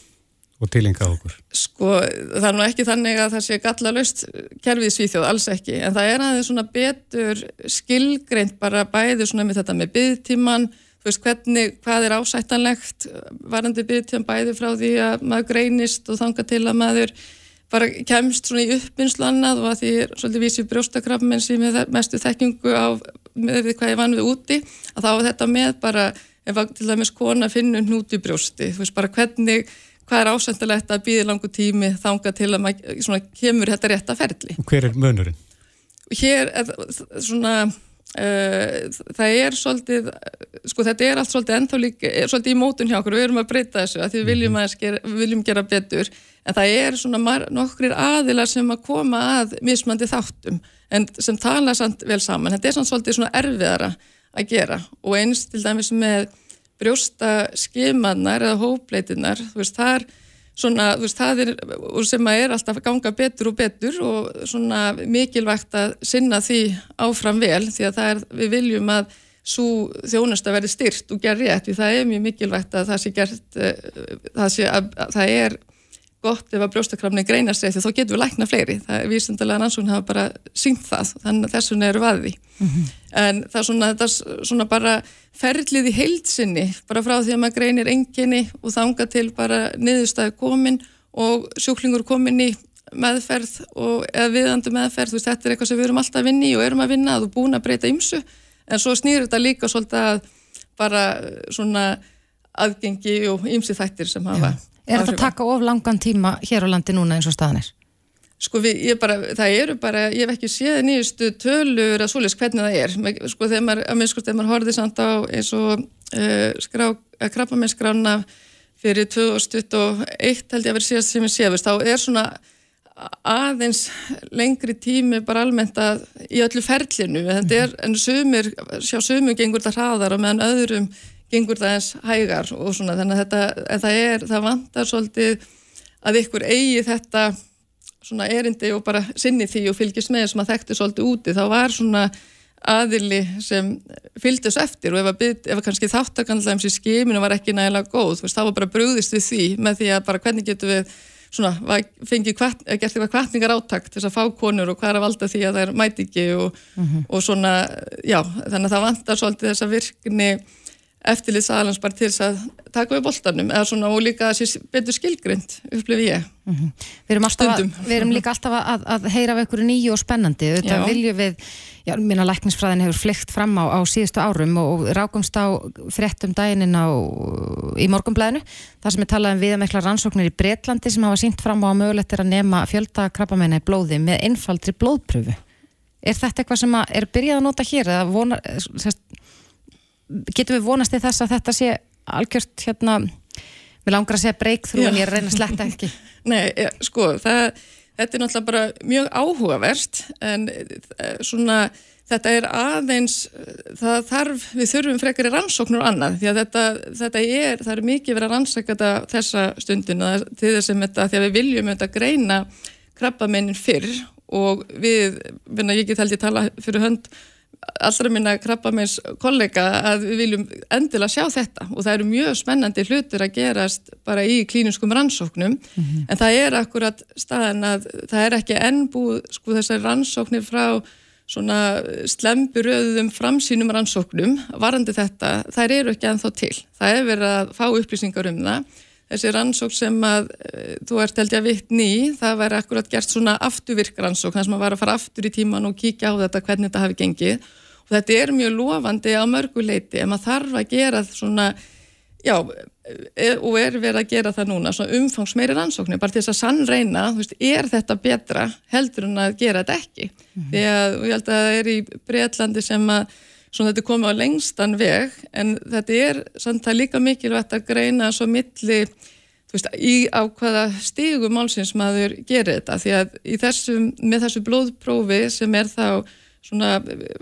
og tilengað okkur? Sko, það er nú ekki þannig að það sé galla löst kerfið svíþjóð, alls ekki, en það er aðeins svona betur skilgreint bara bæði svona með þetta með byggtíman veist hvernig, hvað er ásættanlegt varandi byrjtjum bæði frá því að maður greinist og þanga til að maður bara kemst svona í uppbynnslu annað og að því er svolítið vísið brjóstakrafmenn sem er mestu þekkingu á með því hvað ég vann við úti að þá er þetta með bara ef til dæmis kona finnur hnúti brjósti þú veist bara hvernig, hvað er ásættanlegt að býði langu tími þanga til að maður svona kemur þetta rétt að ferli. Og hver er mönurinn? Hér er svona Eh, það er svolítið sko þetta er allt svolítið ennþá líka svolítið í mótun hjá okkur, við erum að breyta þessu að við viljum, að sker, viljum gera betur. En það er svona nokkrir aðilar sem að koma að mismandi þáttum en sem tala samt vel saman. Þetta er svolítið svona erfiðara að gera. Og eins til dæmis með brjósta skimannar eða hópleitinar, þú veist, þar svona, þú veist, það er sem að er alltaf að ganga betur og betur og svona mikilvægt að sinna því áfram vel því að er, við viljum að svo þjónust að verði styrt og gerði rétt því það er mjög mikilvægt að það sé gert eh, það sé að, að það er gott ef að brjóstakramni greinast því þá getur við lækna fleiri, það er vísendalega rannsókn hafa bara sínt það, þannig að þessuna eru vaði mm -hmm. en það er svona, það er svona bara ferlið í heilsinni, bara frá því að maður greinir enginni og þanga til bara niðurstæði komin og sjúklingur komin í meðferð og, eða viðandu meðferð, veist, þetta er eitthvað sem við erum alltaf að vinna í og erum að vinna og búin að breyta ymsu, en svo snýr þetta líka svolítið að bara svona aðgengi og ymsi þættir sem hafa Já Er þetta að taka of langan tíma hér á landi núna eins og staðanir? Sko við, ég bara, það eru bara, ég hef ekki séð nýjustu tölur að svolítið hvernig það er, sko þegar maður, að minnst sko þegar maður horfið samt á eins og uh, skrá, uh, krabbamennskrána fyrir 2021 held ég að vera síðast sem ég séðist, þá er svona aðeins lengri tími bara almennt að í öllu ferlinu, þetta er, en sumir, sjá sumir gengur þetta hraðar og meðan öðrum gengur það eins hægar og svona þannig að þetta, það er, það vantar svolítið að ykkur eigi þetta svona erindi og bara sinni því og fylgjast með sem að þekkti svolítið úti, þá var svona aðili sem fylgdes eftir og ef byrja, ef kannski þáttakanlega um sér skiminu var ekki nægilega góð, veist, þá var bara brúðist við því með því að bara hvernig getur við svona, fengið kvart, gert eitthvað kvartningar átakt þess að fá konur og hvað er að valda því að það er mæti ekki og, mm -hmm. og svona, já, þannig að það vantar svolítið þessa virkni eftirlið sæðalans bara til þess að taka við boltanum eða svona og líka að sé betur skilgrind upplifið ég. Mm -hmm. við, erum að, við erum líka alltaf að, að heyra af einhverju nýju og spennandi. Þetta viljum við, já, minna lækningsfræðin hefur flykt fram á, á síðustu árum og, og rákumst á fréttum daginn á, í morgumblæðinu þar sem er talað um viðamekla rannsóknir í Breitlandi sem hafa sínt fram á að mögulegt er að nema fjölda krabbamenni í blóði með einfaldri blóðpröfu er þetta eitthvað sem er byrjað að nota hér eða vonar, sérst getum við vonast í þess að þetta sé algjört hérna, Mér langar að segja breakthrough en ég er að reyna að sletta ekki. Nei, ja, sko, það, þetta er náttúrulega bara mjög áhugaverst en eh, svona þetta er aðeins, það þarf, við þurfum frekar í rannsóknur og annað því að þetta, þetta er, það er mikið verið að rannsaka þetta þessa stundin til þess að þetta, því að við viljum þetta greina krabbamennin fyrr og við, vinna, ég get held ég tala fyrir hönd allra minna krabbamenns kollega að við viljum endilega sjá þetta og það eru mjög spennandi hlutir að gerast bara í klíniskum rannsóknum mm -hmm. en það er akkurat staðan að það er ekki ennbúð sko þessari rannsóknir frá svona slemburöðum framsýnum rannsóknum varandi þetta, þær eru ekki ennþá til. Það er verið að fá upplýsingar um það. Þessi rannsók sem að e, þú ert held ég að vitt ný, það væri akkurat gert svona afturvirk rannsók, þannig að maður var að fara aftur í tíman og kíkja á þetta hvernig þetta hafi gengið. Og þetta er mjög lofandi á mörguleiti, en maður þarf að gera svona Já, e, og er verið að gera það núna, svona umfangsmeiri rannsóknir, bara til þess að sannreina, þú veist, er þetta betra heldur en að gera þetta ekki? Mm -hmm. Því að, ég held að það er í Breitlandi sem að, svona þetta komið á lengstan veg, en þetta er samt það líka mikilvægt að greina svo milli, veist, í á hvaða stígum málsins maður gerir þetta, því að þessum, með þessu blóðprófi sem er þá svona,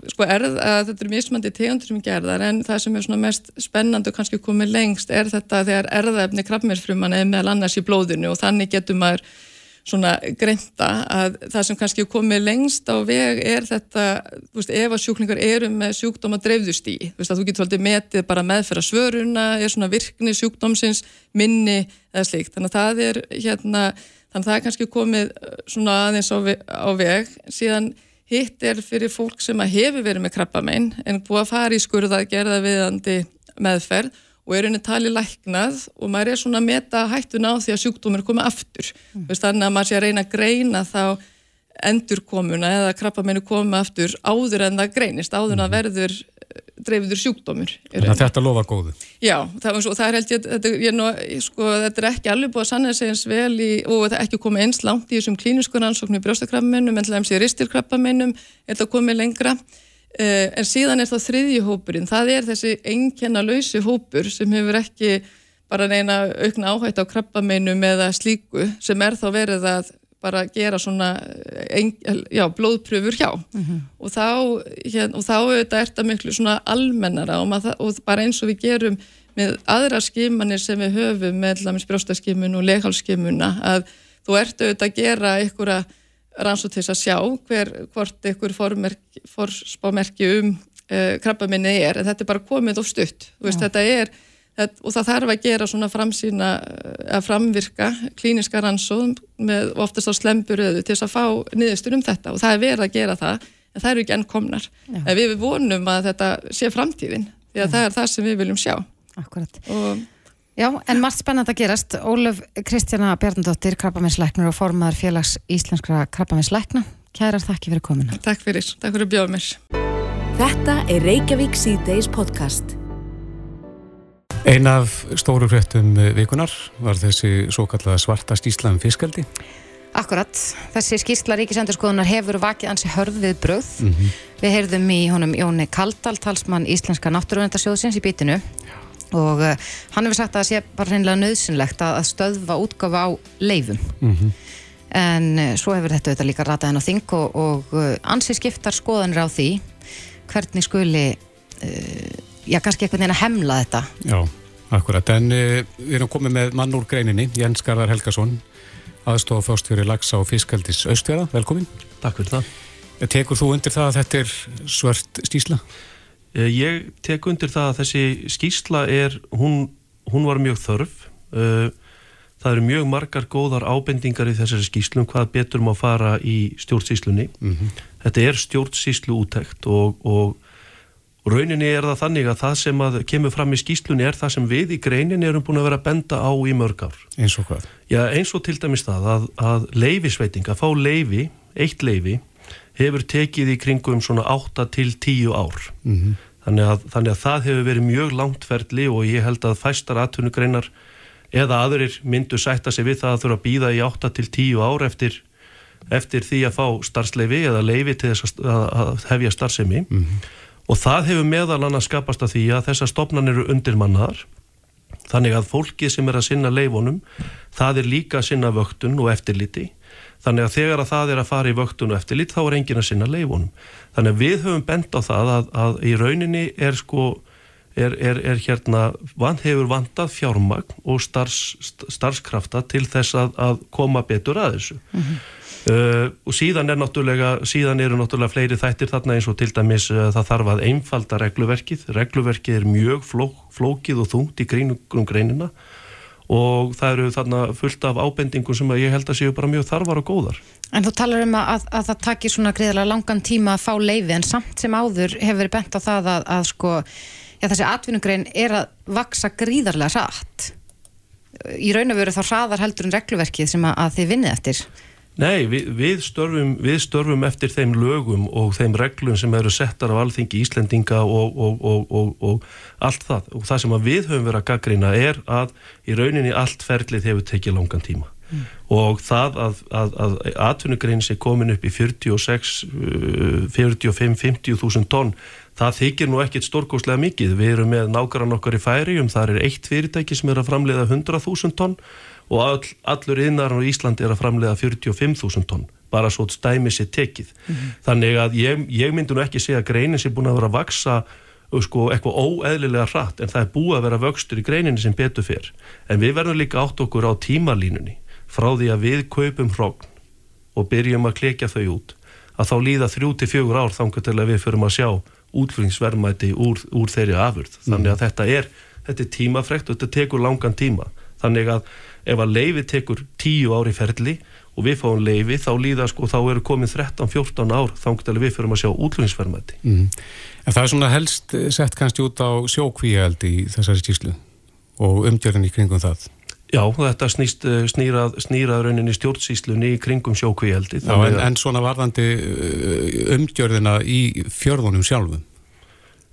sko erð að þetta er mismandi tegundur sem gerðar en það sem er svona mest spennand og kannski komið lengst er þetta þegar erðaefni krabbmeirsfruman er meðal annars í blóðinu og þannig getur maður svona greinta að það sem kannski komið lengst á veg er þetta, þú veist, ef að sjúklingar eru með sjúkdóma dreifðust í, þú veist að þú getur alltaf metið bara meðferða svöruna, er svona virkni sjúkdómsins, minni eða slikt, þannig að það er hérna, þannig að það er kannski komið svona aðeins á veg, á veg. Síðan Hitt er fyrir fólk sem hefur verið með krabbamein en búið að fara í skurða gerða viðandi meðferð og er unni talið læknað og maður er svona að meta hættun á því að sjúkdómur koma aftur. Mm. Þannig að maður sé að reyna að greina þá endurkomuna eða krabbameinu koma aftur áður en það greinist, áður en það mhm. verður dreifður sjúkdómur. Þannig að þetta lofa góðu. Já, það, svo, það er held ég, þetta, ég nú, sko, þetta er ekki alveg búið að sanna sig eins vel í, og það er ekki komið eins langt í þessum klínisku rannsóknu í brjóstakrabbamennum, en til dæmis í ristilkrabbamennum er það komið lengra. Uh, en síðan er það þriðji hópurinn, það er þessi engjana lausi hópur sem hefur ekki bara neina aukna áhætt á krabbamennum eða slíku sem er þá verið að bara gera svona ein, já, blóðpröfur hjá mm -hmm. og þá, hérna, og þá auðvitað er þetta miklu svona almennara og, maður, og bara eins og við gerum með aðra skimanir sem við höfum með brjóstaskimun og leghálsskimuna að þú ert auðvitað að gera einhverja rannsótt til að sjá hver, hvort einhver forspámerki um uh, krabbaminni er en þetta er bara komið og stutt. Veist, þetta er og það þarf að gera svona framsýna eh, að framvirka klíniska rannsóðum með oftast á slemburöðu til þess að fá niðurstur um þetta. Og það er verið að gera það en það eru ekki enn komnar. En við vonum að þetta sé framtíðin því að Já. það er það sem við viljum sjá. Akkurat og Já, en margt spennand að gerast. Ólaf Kristjana Bjarnadóttir, krabbaminsleiknur og formadur félags Íslenskra krabbaminsleikna. Kærar, þakki fyrir komina. Takk fyrir, takk fyrir bjóð mér. Þetta er Reykjavík C-Days podcast. Ein af stóru hrettum vikunar var þessi svo kallaða svartast Íslam fiskaldi. Akkurat, þessi skýrsla ríkisendurskoðunar hefur vakið ansi hörð við bröð. Mm -hmm. Við heyrðum í honum Jóni Kaldal, talsmann Íslenska náttúruvendarsjóðsins í bítinu Já. Og uh, hann hefur sagt að það sé bara reynilega nöðsynlegt að stöðva útgafa á leifum. Mm -hmm. En uh, svo hefur þetta auðvitað líka rataðin á þing og, og uh, ansi skiptar skoðanir á því hvernig skuli já, kannski einhvern veginn að hemla þetta. Já, akkurat. En uh, við erum komið með mann úr greininni, Jens Garðar Helgason, aðstofa fórstjóri Laxa og Fiskaldis Östfjara. Velkomin. Takk fyrir það. Tekur þú undir það að þetta er svart skísla? Eh, ég tek undir það að þessi skísla er, hún, hún var mjög þörf. Það eru mjög margar góðar ábendingar í þessari skíslum hvað betur má fara í stjórnsíslunni. Mm -hmm. Þetta er stjórnsíslu útækt og, og Rauninni er það þannig að það sem að kemur fram í skýslunni er það sem við í greinin erum búin að vera að benda á í mörg ár. Eins og hvað? Já, eins og til dæmis það að, að leifisveiting, að fá leifi, eitt leifi, hefur tekið í kringum svona 8 til 10 ár. Mm -hmm. þannig, að, þannig að það hefur verið mjög langtferðli og ég held að fæstar aðtunugreinar eða aðurir myndu sætta sig við það að þurfa að býða í 8 til 10 ár eftir, eftir því að fá starfsleifi eða leifi til þess að, að hefja starfsemi. Mm -hmm og það hefur meðal annars skapast að því að þessar stopnan eru undirmannaðar Þannig að fólki sem er að sinna leifunum, það er líka að sinna vöktun og eftirliti. Þannig að þegar að það er að fara í vöktun og eftirlit, þá er engin að sinna leifunum. Þannig að við höfum bent á það að, að í rauninni er sko, er, er, er hérna, van, hefur vantað fjármagn og starfs, starfskrafta til þess að, að koma betur að þessu. Mm -hmm. Uh, og síðan er náttúrulega síðan eru náttúrulega fleiri þættir þarna eins og til dæmis uh, það þarf að einfalda regluverkið, regluverkið er mjög fló, flókið og þungt í grínum greinina og það eru þarna fullt af ábendingum sem ég held að séu bara mjög þarfar og góðar. En þú talar um að, að það takir svona greiðilega langan tíma að fá leiði en samt sem áður hefur verið bent á það að, að sko, já, þessi atvinnugrein er að vaksa gríðarlega rætt í raun og veru þá hraðar heldur en regluverkið sem að, að þið vinnið eftir Nei, við, við, störfum, við störfum eftir þeim lögum og þeim reglum sem eru settar af alþingi Íslendinga og, og, og, og allt það. Og það sem við höfum verið að gaggrina er að í rauninni allt ferlið hefur tekið langan tíma. Mm. Og það að, að, að atvinnugrein sé komin upp í 46, 45, 50 þúsund tonn, það þykir nú ekkit stórkóslega mikið. Við erum með nákvæmlega nokkar í færium, það er eitt fyrirtæki sem er að framleiða 100.000 tonn og all, allur innar á Íslandi er að framlega 45.000 tonn bara svo stæmi sér tekið. Mm -hmm. þannig að ég, ég myndi nú ekki segja að greinin sem búin að vera að vaksa sko, eitthvað óeðlilega hratt en það er búið að vera vöxtur í greinin sem betur fyrr en við verðum líka átt okkur á tímalínunni. Frá því að við kaupum hrókn og byrjum að klekja þau út að þá líða þrjú til fjögur ár þangar til að við förum að sjá útflýningsverðmæti úr, úr þeirri afurð. Þannig að mm. þetta er, þetta er tímafrekt og þetta tekur langan tíma þannig að ef að leifi tekur tíu ári ferli og við fáum leifi þá líða sko þá eru komið 13-14 ár að við fyrir að sjá útlunnsverðmætti mm. En það er svona helst sett kannski út á sjókvíjaldi í þessari stíslu og umgjörðin í kringum það. Já, þetta snýst, eh, snýrað, snýrað rauninni stjórnsíslunni í kringum sjókvíjaldi en, en svona varðandi eh, umgjörðina í fjörðunum sjálfum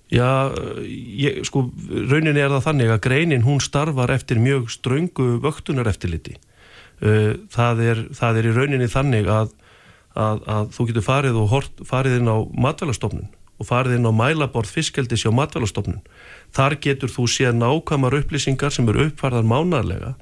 Já, ég, sko, rauninni er það þannig að greinin hún starfar eftir mjög ströngu vöktunar eftirliti. Uh, það er, það er í rauninni þannig að, að, að þú getur farið hort, farið inn á matvælastofnun og farið inn á mælaborð fiskaldis hjá matvælastofnun. Þar getur þú séð nákvæmar upplýsingar sem eru uppfarðar mánarlega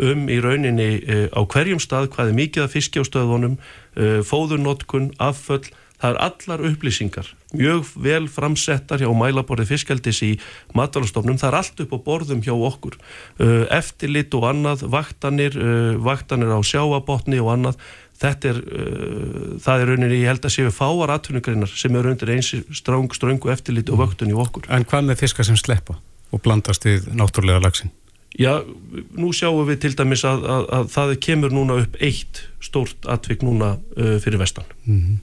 um í rauninni uh, á hverjum stað hvað er mikið að fiskja á stöðunum, uh, fóðurnotkun, afföll, það er allar upplýsingar mjög vel framsettar hjá mælaborði fiskaldis í matalastofnum, það er allt upp á borðum hjá okkur. Uh, eftirlit og annað, vaktanir uh, vaktanir á sjáabotni og annað. Þetta er uh, það er rauninni, ég held að séu fáar atvinnugreinar sem eru undir eins stráng, ströngu eftirlit og vaktun í okkur. En hvað með fiskar sem sleppa og blandast við náttúrulega lagsin? Já, nú sjáum við til dæmis að, að, að það kemur núna upp eitt stórt atvik núna fyrir vestan. Mm -hmm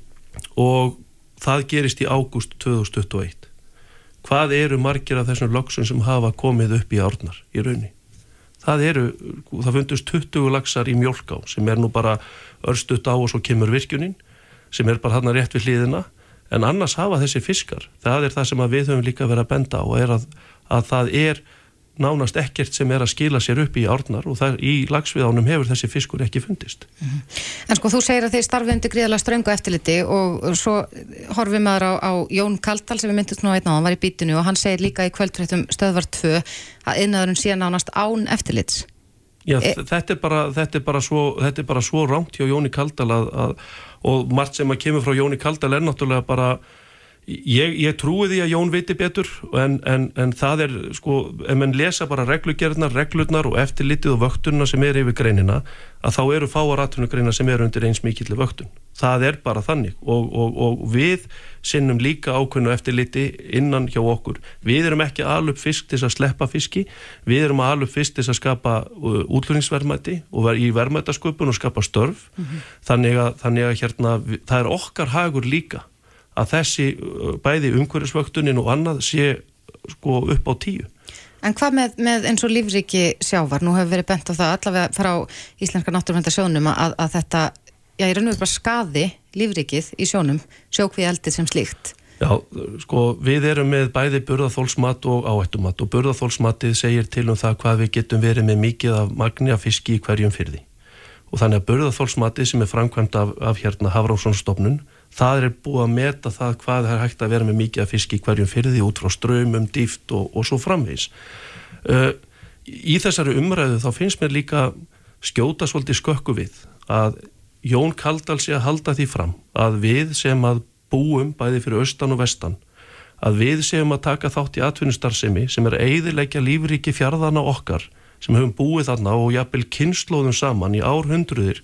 og það gerist í ágúst 2021 hvað eru margir af þessum lagsum sem hafa komið upp í árnar í raunni? Það eru, það fundust 20 lagsar í mjölká sem er nú bara örstuðt á og svo kemur virkunin sem er bara hann að rétt við hlýðina en annars hafa þessi fiskar það er það sem við höfum líka verið að benda á og er að, að það er nánast ekkert sem er að skila sér upp í árnar og það, í lagsviðánum hefur þessi fiskur ekki fundist. Mm -hmm. En sko þú segir að þið starfið undir gríðala ströngu eftirliti og svo horfið maður á, á Jón Kaltal sem við myndist nú að einna á, hann var í bítinu og hann segir líka í kvöldfréttum stöðvar 2 að innöðurinn sé nánast án eftirlits. Já, e þetta, er bara, þetta, er bara svo, þetta er bara svo rámt hjá Jóni Kaldal að, að, og margt sem að kemur frá Jóni Kaldal er náttúrulega bara Ég, ég trúi því að Jón viti betur en, en, en það er sko, ef mann lesa bara reglugerðnar, reglurnar og eftirlitið og vöktunna sem er yfir greinina að þá eru fáar atvinnugreina sem eru undir eins mikillir vöktun. Það er bara þannig og, og, og við sinnum líka ákveðnu eftirliti innan hjá okkur. Við erum ekki aðlup fisk til að sleppa fiski, við erum aðlup fisk til að skapa uh, útlunningsverðmæti og vera í verðmætasköpun og skapa störf. Mm -hmm. þannig, að, þannig að hérna, það er okkar hagur líka að þessi uh, bæði umhverjusvöktunin og annað sé sko upp á tíu. En hvað með, með eins og lífriki sjávar, nú hefur verið bent á það allavega frá Íslenska náttúruvendasjónum að, að þetta, já ég raun og verið bara skaði lífrikið í sjónum, sjókvíaldið sem slíkt. Já, sko við erum með bæði burðaþólsmat og áhættumat og burðaþólsmatið segir til um það hvað við getum verið með mikið af magni af fiski í hverjum fyrði og þannig að burðaþólsmatið sem er framkvæmt af, af hérna Hafránsónstofnun það er búið að meta það hvað er hægt að vera með mikið að fiski hverjum fyrir því út frá ströymum, dýft og, og svo framvegs uh, í þessari umræðu þá finnst mér líka skjóta svolítið skökku við að Jón Kaldal sé að halda því fram að við sem að búum bæði fyrir austan og vestan að við séum að taka þátt í atvinnustarfsemi sem er eiðilegja lífríki fjarðana okkar sem höfum búið þarna og jafnvel kynnslóðum saman í árhundruðir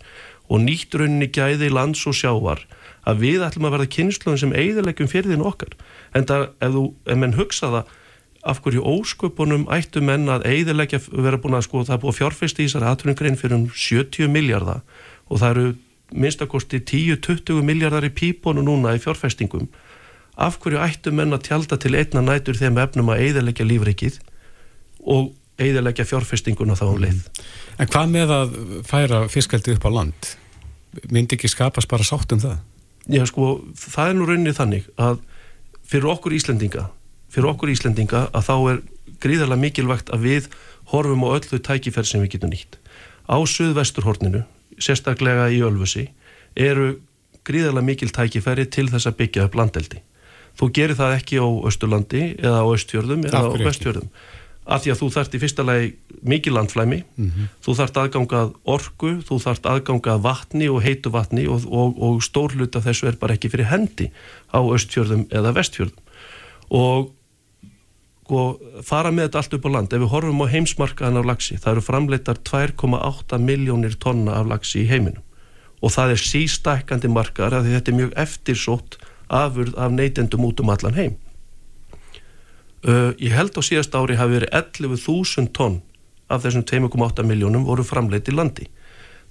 og nýtt rauninni gæði lands og sjávar að við ætlum að verða kynnslóðum sem eiðilegjum fyrir okkar en það ef, þú, ef menn hugsa það af hverju ósköpunum ættu menn að eiðilegja vera búin að sko það er búið að fjárfæsti í þessari atvinnugrein fyrir um 70 miljardar og það eru minnstakosti 10-20 miljardar í píponu núna í fjárfæstingum af hverju ættu menn að tjálta til einna nætur þeim efnum að eiðilegja lífrikið og eiðilegja fjárfæstinguna þá um leið. En hvað með að færa fiskaldi upp á land? Myndi ekki skapast bara sátt um það? Já sko, það er nú rauninni þannig að fyrir okkur Íslendinga fyrir okkur Íslendinga að þá er gríðarlega mikilvægt að við horfum á öllu tækifær sem við getum nýtt. Á suðvesturhorninu, sérstaklega í Ölfusi, eru gríðarlega mikil tækifæri til þess að byggja upp landeldi. Þú gerir það ekki á Östurlandi eða á Östfjörðum eða á Vestfjörðum. Af því að þú þart í fyrsta lagi mikið landflæmi, mm -hmm. þú þart aðgangað orgu, þú þart aðgangað vatni og heitu vatni og, og, og stór hlut af þessu er bara ekki fyrir hendi á Östfjörðum eða Vestfjörðum. Og sko fara með þetta allt upp á land ef við horfum á heimsmarkaðan af lagsi það eru framleitar 2,8 miljónir tonna af lagsi í heiminum og það er sístækandi markaðar að þetta er mjög eftirsótt afurð af neytendum út um allan heim uh, ég held á síðast ári hafi verið 11.000 tonn af þessum 2,8 miljónum voru framleitt í landi.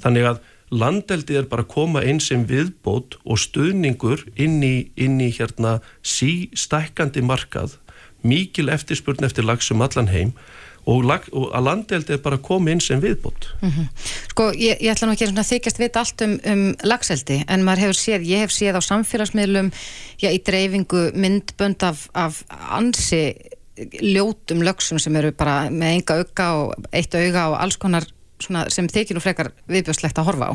Þannig að landeldi er bara að koma einn sem viðbót og stuðningur inn í, inn í hérna sístækandi markað mikil eftirspurn eftir lags um allan heim og, lag, og að landeldi er bara komið inn sem viðbútt. Mm -hmm. Sko, ég, ég ætla nú ekki að þykjast vita allt um, um lagseldi, en maður hefur séð, ég hef séð á samfélagsmiðlum, já, í dreifingu myndbönd af, af ansi ljótum lögsum sem eru bara með enga auka og eitt auga og alls konar sem þykir nú frekar viðbjóðslegt að horfa á.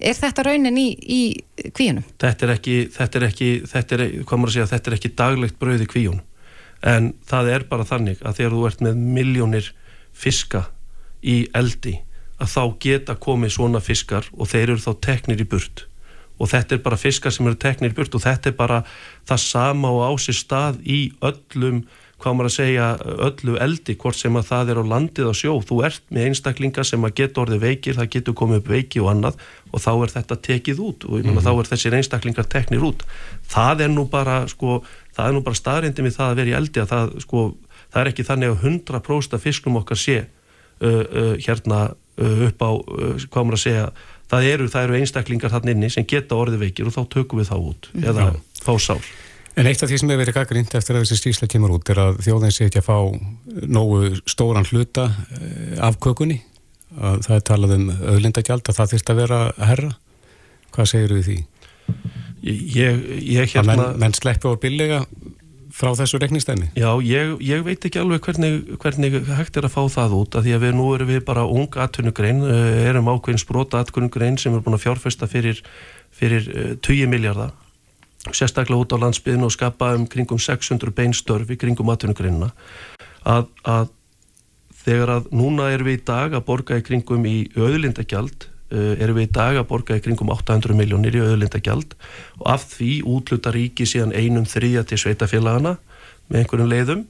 Er þetta raunin í, í kvíunum? Þetta er ekki, þetta er ekki, þetta er, segja, þetta er ekki daglegt brauð í kvíunum en það er bara þannig að þegar þú ert með miljónir fiska í eldi að þá geta komið svona fiskar og þeir eru þá teknir í burt. Og þetta er bara fiskar sem eru teknir í burt og þetta er bara það sama og ásir stað í öllum hvað maður að segja, öllu eldi hvort sem að það er á landið á sjó. Þú ert með einstaklinga sem að geta orðið veikir það getur komið upp veiki og annað og þá er þetta tekið út og mm -hmm. þá er þessir einstaklingar teknir út. Það er nú bara sko það er nú bara staðrindin við það að vera í eldi að það, sko, það er ekki þannig að 100% af fiskum okkar sé uh, uh, hérna uh, upp á, hvað maður að segja það eru, það eru einstaklingar þarna inni sem geta orðið veikir og þá tökum við þá út eða Já. fá sár En eitt af því sem hefur verið gaggrind eftir að þessi stísla kemur út er að þjóðin sé ekki að fá nógu stóran hluta uh, af kökunni að það er talað um öðlindagjald að það þurft að vera herra hvað segir við því? Ég, ég hérna... Að menn, menn sleppi á billega frá þessu reknistæmi? Já, ég, ég veit ekki alveg hvernig, hvernig hægt er að fá það út, að því að við nú erum við bara ung atvinnugrein, eh, erum ákveðin sprota atvinnugrein sem er búin að fjárfesta fyrir, fyrir 20 eh, miljardar, sérstaklega út á landsbyðinu og skapa um kringum 600 beinstörfi kringum atvinnugreinina, að, að þegar að núna erum við í dag að borga í kringum í öðlindagjald Uh, erum við í dag að borga í kringum 800 miljónir í auðlindagjald og af því útluta ríki síðan einum þrýja til sveitafélagana með einhverjum leiðum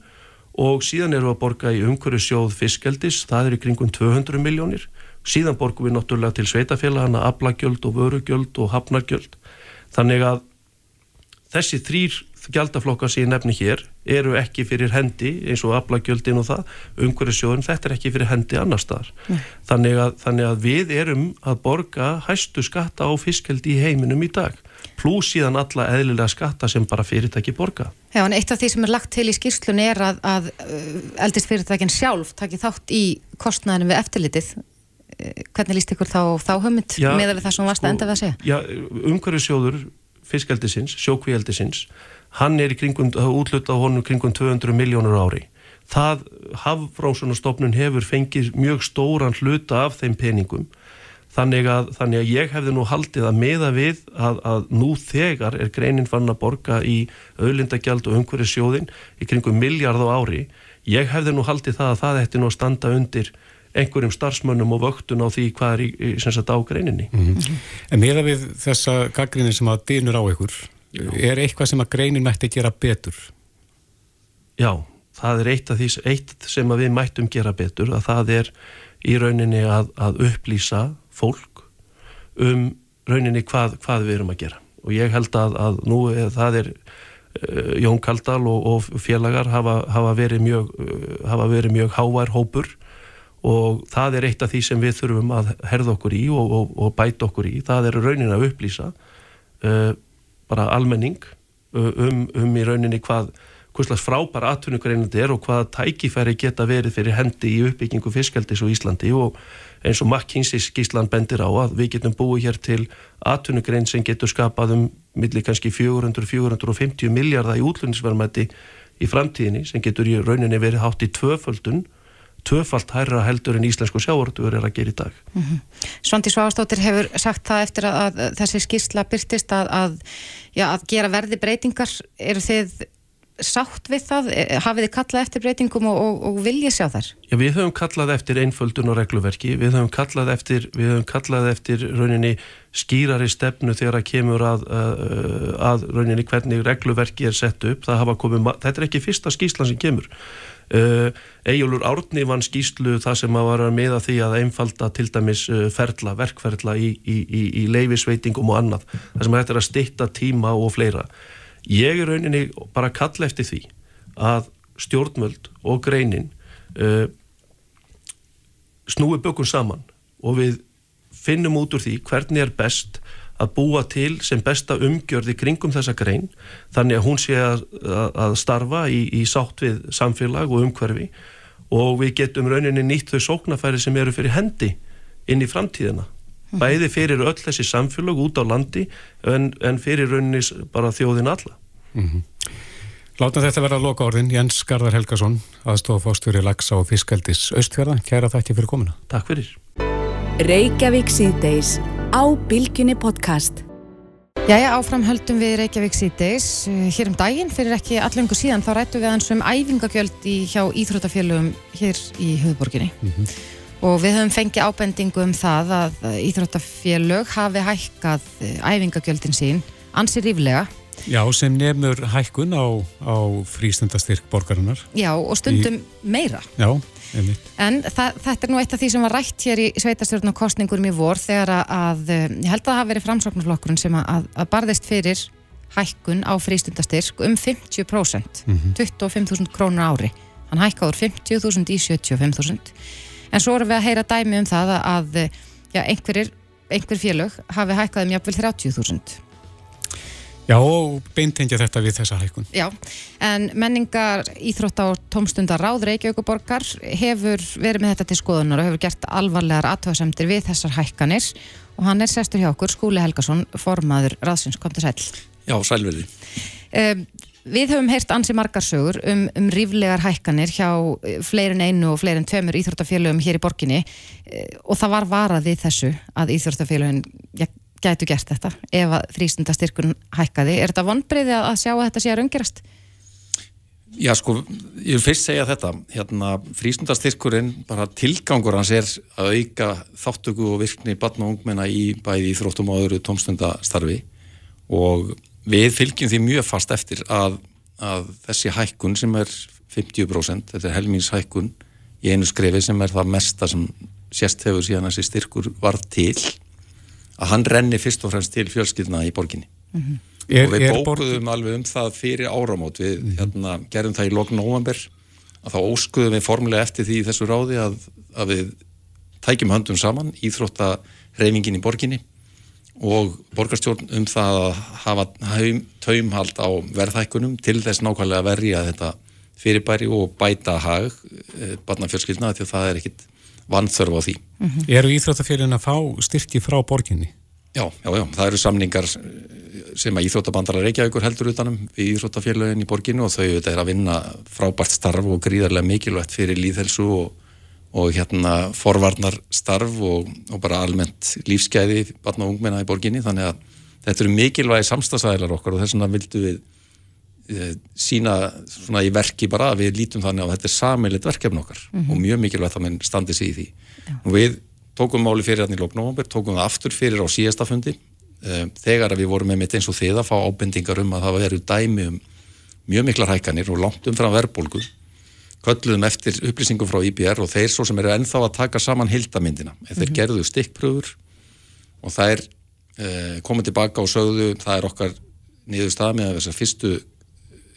og síðan erum við að borga í umhverju sjóð fiskjeldis, það er í kringum 200 miljónir, síðan borgum við náttúrulega til sveitafélagana, aflagjöld og vörugjöld og hafnagjöld. Þannig að þessi þrýr gjaldaflokkar sem ég nefni hér eru ekki fyrir hendi eins og aflagjöldin og það, umhverjusjóðum þetta er ekki fyrir hendi annar staðar. Þannig að, þannig að við erum að borga hæstu skatta á fiskjaldi í heiminum í dag, pluss síðan alla eðlilega skatta sem bara fyrirtæki borga. Já, en eitt af því sem er lagt til í skýrslun er að, að uh, eldist fyrirtækin sjálf taki þátt í kostnæðinu við eftirlitið. Uh, hvernig líst ykkur þá, þá höfmynd með það sem varst að enda við að segja? Já, umhverjusjóður fiskjaldisins, sjókvíjaldisins hann er í kringum, útluta á honum kringum 200 miljónur ári. Það Hafbrásunarstofnun hefur fengið mjög stóran hluta af þeim peningum. þannig að, þannig að ég hefði nú haldið að meða við að, að nú þegar er greinin fann að borga í auðlindagjald og umhverju sjóðin í kringum miljard á ári ég hefði nú haldið það að það eftir nú að standa undir einhverjum starfsmönnum og vöktun á því hvað er í, í sagt, á greininni. Mm -hmm. En meða við þessa gaggrinni sem að dynur á ykkur. Er eitthvað sem að greinin mætti gera betur? Já, það er eitt, því, eitt sem við mættum gera betur, að það er í rauninni að, að upplýsa fólk um rauninni hvað, hvað við erum að gera. Og ég held að, að nú það er uh, Jón Kaldal og, og félagar hafa, hafa verið mjög, uh, hafa verið mjög hávær hópur og það er eitt af því sem við þurfum að herða okkur í og, og, og bæta okkur í það er raunin að upplýsa uh, bara almenning um, um í rauninni hvað hvers frábæra atvinnugreinandi er og hvað tækifæri geta verið fyrir hendi í uppbyggingu fiskaldis og Íslandi og eins og McKinsey skíslan bendir á að við getum búið hér til atvinnugrein sem getur skapað um millir kannski 400-450 miljardar í útlunnsverðmætti í framtíðinni sem getur í rauninni verið hátt í tvöföldun töfalt hærra heldur en íslensku sjáortur er að gera í dag. Mm -hmm. Svandi Sváastóttir hefur sagt það eftir að, að þessi skýrsla byrtist að, að, já, að gera verði breytingar. Eru þið sátt við það? E, hafið þið kallað eftir breytingum og, og, og viljið sjá þar? Já, við höfum kallað eftir einföldun og regluverki. Við höfum kallað eftir, höfum kallað eftir rauninni skýrari stefnu þegar að kemur að, að rauninni hvernig regluverki er sett upp. Komið, þetta er ekki fyrsta skýrslan sem kemur. Uh, Ejjólur Árni vann skýslu það sem að var að meða því að einfalda til dæmis uh, ferla, verkferla í, í, í, í leifisveitingum og annað það sem hægt er að stitta tíma og fleira. Ég er rauninni bara að kalla eftir því að stjórnmöld og greinin uh, snúi bökun saman og við finnum út úr því hvernig er best að búa til sem besta umgjörði kringum þessa grein þannig að hún sé að, að starfa í, í sátt við samfélag og umhverfi. Og við getum rauninni nýtt þau sóknafæri sem eru fyrir hendi inn í framtíðina. Mhm. bæði fyrir öll þessi samfélag út á landi en, en fyrir rauninni bara þjóðin alla. Mm -hmm. Láta þetta vera að loka orðin Jens Garðar Helgason aðstofástjóri Laxa og Fiskaldis Östfjörða, kæra þætti fyrir komuna. Takk fyrir. Reykjavík síðdeis á Bilginni podcast. Jæja, áframhöldum við Reykjavík síðdeis. Hér um daginn, fyrir ekki allengur síðan, þá rættu við eins um æfingagjöld í hjá Íþróttafélögum hér í höfuborginni. Mm -hmm. Og við höfum fengið ábendingu um það að Íþróttafélög hafi hækkað æfingagjöldin sín ansið ríflega. Já, sem nefnur hækkun á, á frístundastyrk borgarinnar. Já, og stundum í... meira. Já, Einmitt. En það, þetta er nú eitt af því sem var rætt hér í sveitastjórn og kostningurum í vor þegar að, eh, ég held að það hafi verið framsóknarflokkurinn sem að, að barðist fyrir hækkun á frístundastyrk um 50%, mm -hmm. 25.000 krónur ári. Hann hækkaður 50.000 í 75.000. En svo erum við að heyra dæmi um það að já, einhverjir, einhver félög hafi hækkað um jafnvel 30.000. Já, og beintengja þetta við þessa hækkun. Já, en menningar, íþrótta og tómstundar ráð Reykjavíkuborgar hefur verið með þetta til skoðunar og hefur gert alvarlegar aðtöðasemtir við þessar hækkanir og hann er sestur hjá okkur, Skúli Helgason, formaður ráðsins, kom til sæl. Já, sælverði. Um, við höfum heyrt ansi margarsögur um, um ríflegar hækkanir hjá fleirin einu og fleirin tveimur íþróttafélögum hér í borginni og það var varað við þessu að íþróttafélögin gætu gert þetta ef að frístundastyrkun hækkaði. Er þetta vonbreiði að sjá að þetta sé að raungerast? Já sko, ég vil fyrst segja þetta hérna, frístundastyrkurinn bara tilgangur hans er að auka þáttöku og virkni barn og ungmenna í bæði í þróttum og öðru tómstundastarfi og við fylgjum því mjög fast eftir að, að þessi hækkun sem er 50%, þetta er helmingshækkun í einu skrefi sem er það mesta sem sérst hefur síðan þessi styrkur varð til að hann renni fyrst og fremst til fjölskyldna í borginni mm -hmm. er, og við bókuðum borg... alveg um það fyrir áramót við mm -hmm. hérna, gerðum það í lokn november að þá óskuðum við formulega eftir því í þessu ráði að, að við tækjum höndum saman íþrótta reyningin í borginni og borgarstjórn um það að hafa taumhald á verðhækkunum til þess nákvæmlega að verja þetta fyrirbæri og bæta hag eh, barnafjölskyldna því að það er ekkit vanþörf á því. Mm -hmm. Eru Íþróttafélagin að fá styrki frá borginni? Já, já, já, það eru samningar sem að Íþróttabandara Reykjavíkur heldur utanum við Íþróttafélagin í borginni og þau er að vinna frábært starf og gríðarlega mikilvægt fyrir líðhelsu og, og hérna forvarnar starf og, og bara almennt lífsgæði barna og ungmenna í borginni þannig að þetta eru mikilvægi samstagsæðilar okkar og þess vegna vildu við sína svona í verki bara að við lítum þannig að þetta er samilegt verkefn okkar mm -hmm. og mjög mikilvægt að mann standi sig í því og við tókum máli fyrir hann í lóknóvambur, tókum það aftur fyrir á síðasta fundi e, þegar við vorum með mitt eins og þið að fá ábendingar um að það veru dæmi um mjög miklar hækkanir og langt umfram verðbólgu kölluðum eftir upplýsingum frá IBR og þeir svo sem eru ennþá að taka saman hildamindina. Þeir mm -hmm. gerðu stikkpröfur og er eh, komið tilbaka og sögðu það er okkar niður stað með þessar fyrstu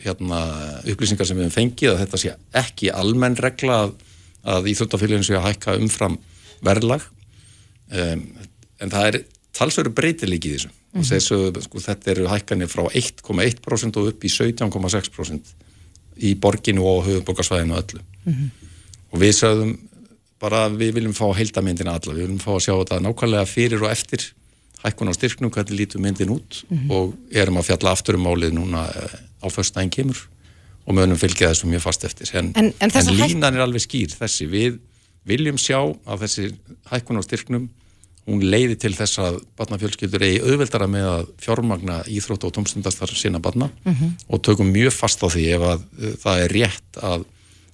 hérna, upplýsingar sem við hefum fengið að þetta sé ekki almenn regla að, að íþjóttafélagin sé að hækka umfram verðlag. Um, en það er talsveru breytilík í þessu. Mm -hmm. og þessu, sko, þetta eru hækkanir frá 1,1% og upp í 17,6% í borginu og höfuborgarsvæðinu öllu. Mm -hmm. og við sögðum bara við viljum fá heildamindina alla, við viljum fá að sjá þetta nákvæmlega fyrir og eftir hækkun á styrknum, hvernig lítum myndin út mm -hmm. og erum að fjalla aftur um málið núna eh, á förstæðin kemur og mögum fylgja þessu mjög fast eftir en, en, en, en línan er alveg skýr þessi, við viljum sjá að þessi hækkun á styrknum hún leiði til þess að barnafjölskyldur eigi auðveldara með að fjármagna íþrótt og tómstundastar sína barna mm -hmm. og tökum mjög fast á því ef að uh, það er rétt að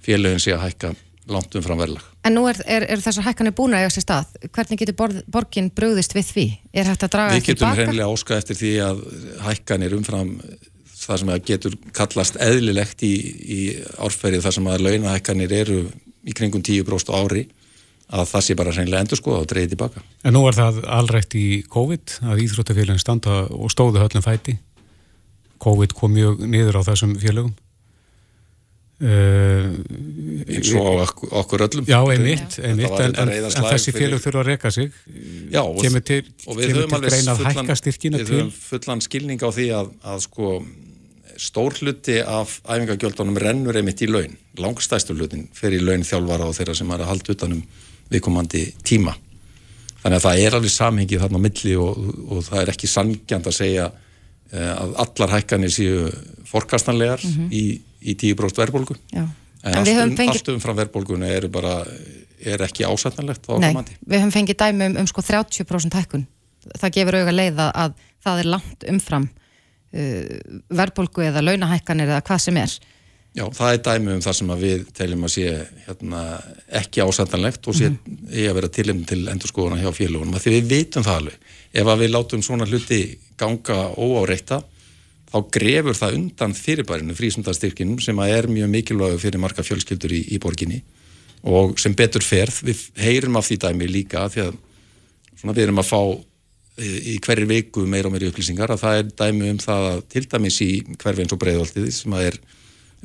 félögin sé að hækka langt um fram verðlag. En nú er, er, er þessar hækkanir búin að eiga sér stað. Hvernig getur borð, borgin bröðist við því? Er hægt að draga þetta tilbaka? Við getum hreinlega áskað eftir því að hækkanir umfram það sem getur kallast eðlilegt í, í árferðið þar sem að launahækkanir eru í kringum 10% ári að það sé bara hreinlega endur skoða og dreyði tilbaka. En nú er það allrætt í COVID að Íþróttafélagin standa og stóðu höllum fæti. COVID kom mjög niður á þessum félagum. Uh, eins og okkur, okkur öllum. Já einmitt, einmitt en, en, en þessi félag þurfa að reyka sig. Já, og, kemur til, og við höfum alveg fullan, við höfum fullan skilning á því að, að sko stór hluti af æfingagjöldunum rennur einmitt í laun. Langstæstu hlutin fer í laun þjálfara og þeirra sem er að halda utanum viðkomandi tíma. Þannig að það er alveg samhengið þarna á milli og, og það er ekki sangjant að segja uh, að allar hækkanir séu forkastanlegar mm -hmm. í, í 10% verðbólgu en, en allt, um, fengið... allt umfram verðbólgunu er bara er ekki ásættanlegt Nei, við höfum fengið dæmi um, um sko 30% hækkun það gefur auðvitað leiða að það er langt umfram uh, verðbólgu eða launahækkanir eða hvað sem er Já, það er dæmi um það sem við teljum að sé hérna, ekki ásættanlegt og sé mm -hmm. að vera tilum til endurskóðuna hjá félagunum. Því við vitum það alveg. Ef að við látum svona hluti ganga óáreikta, þá grefur það undan fyrirbærinu frísundastyrkinum sem að er mjög mikilvæg fyrir marga fjölskyldur í, í borginni og sem betur ferð, við heyrum af því dæmi líka því að svona, við erum að fá í hverju viku meira og meira upplýsingar að það er dæmi um það að til dæmis í hverfi eins og breyðoltið sem að er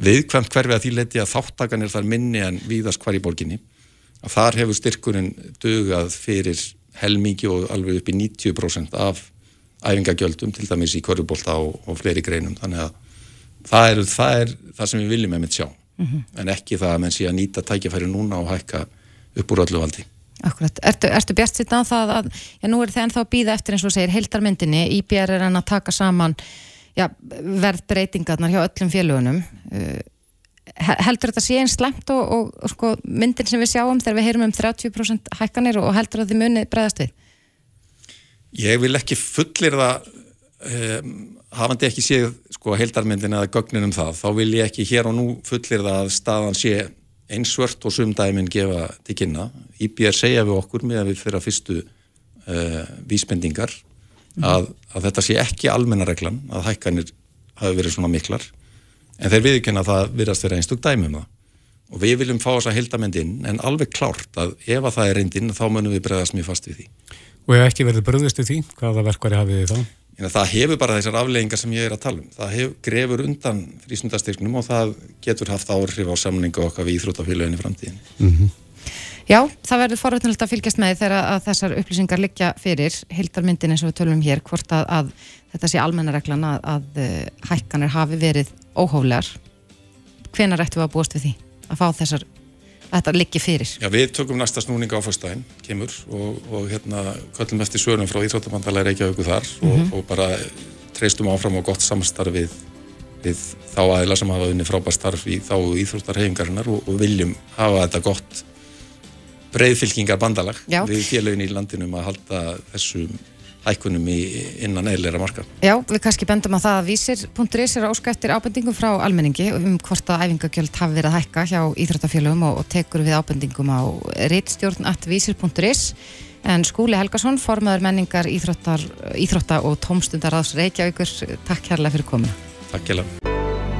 viðkvæmt hverfi að því leti að þáttakan er þar minni en víðast hvar í borginni að þar hefur styrkurinn dögað fyrir helmingi og alveg upp í 90% af æfingagjöldum til dæmis í kvörubólta og, og fleiri greinum. Þannig að það er það, er það sem við viljum með mitt sjá. Mm -hmm. en ekki það að menn sé að nýta tækjafæri núna og hækka upp úr öllu valdi. Akkurat, ertu, ertu bjart sitt á það að, já nú er það ennþá að býða eftir eins og segir heildarmyndinni, IBR er hann að taka saman já, verðbreytingarnar hjá öllum félagunum uh, heldur þetta sé einn slemt og, og, og sko, myndin sem við sjáum þegar við heyrum um 30% hækkanir og heldur að þið munið bregðast við? Ég vil ekki fullir það um, hafandi ekki séð sko, heildarmyndin eða gögnin um það, þá vil ég ekki hér og nú fullir það að staðan sé einsvört og sumdæmin gefa til kynna. IBR segja við okkur með að við fyrir að fyrstu uh, vísbendingar að, að þetta sé ekki almennareglan að hækkanir hafi verið svona miklar en þeir viðkynna að það virðast vera einstug dæmum það og við viljum fá þess að heldamendi inn en alveg klárt að ef að það er reyndinn þá munum við bregðast mjög fast við því Og ef ekki verður bröðist við því, hvaða verkvari hafið þið þá? En það hefur bara þessar afleggingar sem ég er að tala um það hef, grefur undan frísundastyrknum og það getur haft áhrif á samningu okkar við íþrótafélaginu framtíðin mm -hmm. Já, það verður forvöldnilegt að fylgjast með þegar að þessar upplýsingar liggja fyrir hildarmyndin eins og við tölum um hér hvort að, að þetta sé almennareglan að, að eh, hækkanir hafi verið óhóflegar hvenar ættum við að búast við því að fá þessar að þetta liggi fyrir? Já, við tökum næsta snúninga á fyrstæðin, kemur og, og hérna köllum eftir svörnum frá Íþróttamandalega Reykjavíku þar mm -hmm. og, mhm. og bara treystum áfram á gott samstarf við, við þá aðila sem hafa unni frábært starf í þá Íþróttarhefingarinnar og, og viljum hafa þetta gott breyðfylkingar bandalag Já. við félögin í landinum að halda þessum hækkunum í, innan eðlera marka. Já, við kannski bendum að það að vísir.is er áska eftir ábendingum frá almenningi um hvort að æfingagjöld hafi verið að hækka hjá íþróttafélögum og, og tekur við ábendingum á rittstjórn at vísir.is en Skúli Helgason, formaður menningar íþróttar, íþrótta og tómstundar aðs Reykjavíkur, takk kærlega fyrir komuna. Takk hjá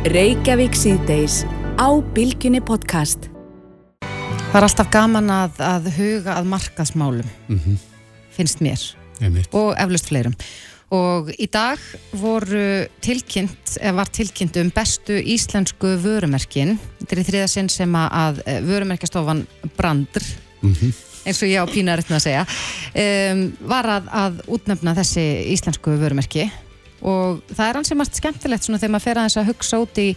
Reykjavík síðdeis á Bilginni podcast. Það er alltaf gaman að, að huga að markaðsmálum, Mhm. finnst mér Einmitt. og eflust fleirum. Og í dag voru tilkynnt, eða var tilkynnt um bestu íslensku vörumerkin. Þetta er í þriða sinn sem að, að vörumerkjastofan Brandr, Mhm. eins og ég á pínu að að segja, um, var að, að útnefna þessi íslensku vörumerki. Og það er ansið margt skemmtilegt svona þegar maður fer aðeins að hugsa út í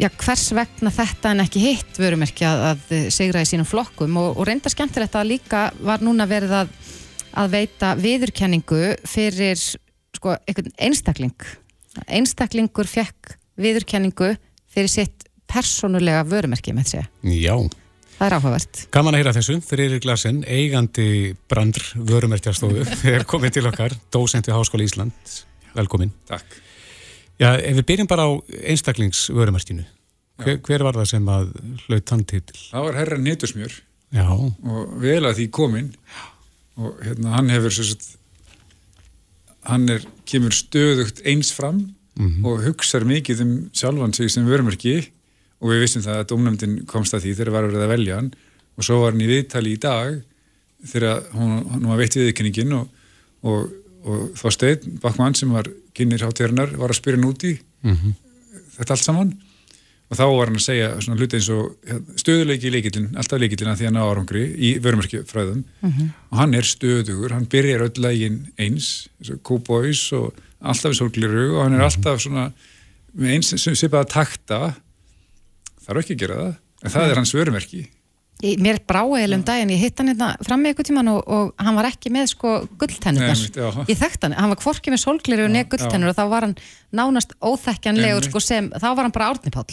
já, hvers vegna þetta en ekki hitt vörumerki að, að sigra í sínum flokkum og, og reynda skemmtilegt að líka var núna verið að, að veita viðurkenningu fyrir sko, einstakling einstaklingur fekk viðurkenningu fyrir sitt persónulega vörumerki með segja. Já, Það er áhugavert. gaman að heyra þessu. Fyrir glasin, eigandi brandr vörumerkjastofu, er komin til okkar, dósent við Háskóla Ísland. Velkomin. Takk. Já, ef við byrjum bara á einstaklingsvörumerkinu, hver, hver var það sem að hlaut þann titil? Það var herra Netusmjör Já, og vel að því kominn og hérna hann hefur sett hann er, kemur stöðugt eins fram og hugsar mikið um sjálfan sig sem vörumerki og við vissum það að domnæmdin komst að því þegar var verið að velja hann. Og svo var hann í viðtali í dag þegar hún, hún var veitt viðkenningin og, og, og þá steinn Bakmann sem var kynir hátíðarinnar var að spyrja hann út í þetta allt saman og þá var hann að segja svona hluti eins og hérna, stöðuleiki í leikillin, alltaf leikillin að því hann á árangri í vörumarkjufræðum og hann er stöðugur, hann byrjar öll lægin eins, eins og alltaf sólgliru og hann er alltaf svona með eins sem svipaða takta. Þarf ekki að gera það en það er hans vörumerki Ég, mér brá eiginlega um daginn, ég hitt hann hérna fram með eitthvað tíman og, og hann var ekki með sko gulltennurnar. Ég þekkt hann, hann var hvorki með sólgliru og neð gulltennur og þá var hann nánast óþekkjanlegur sko sem, þá var hann bara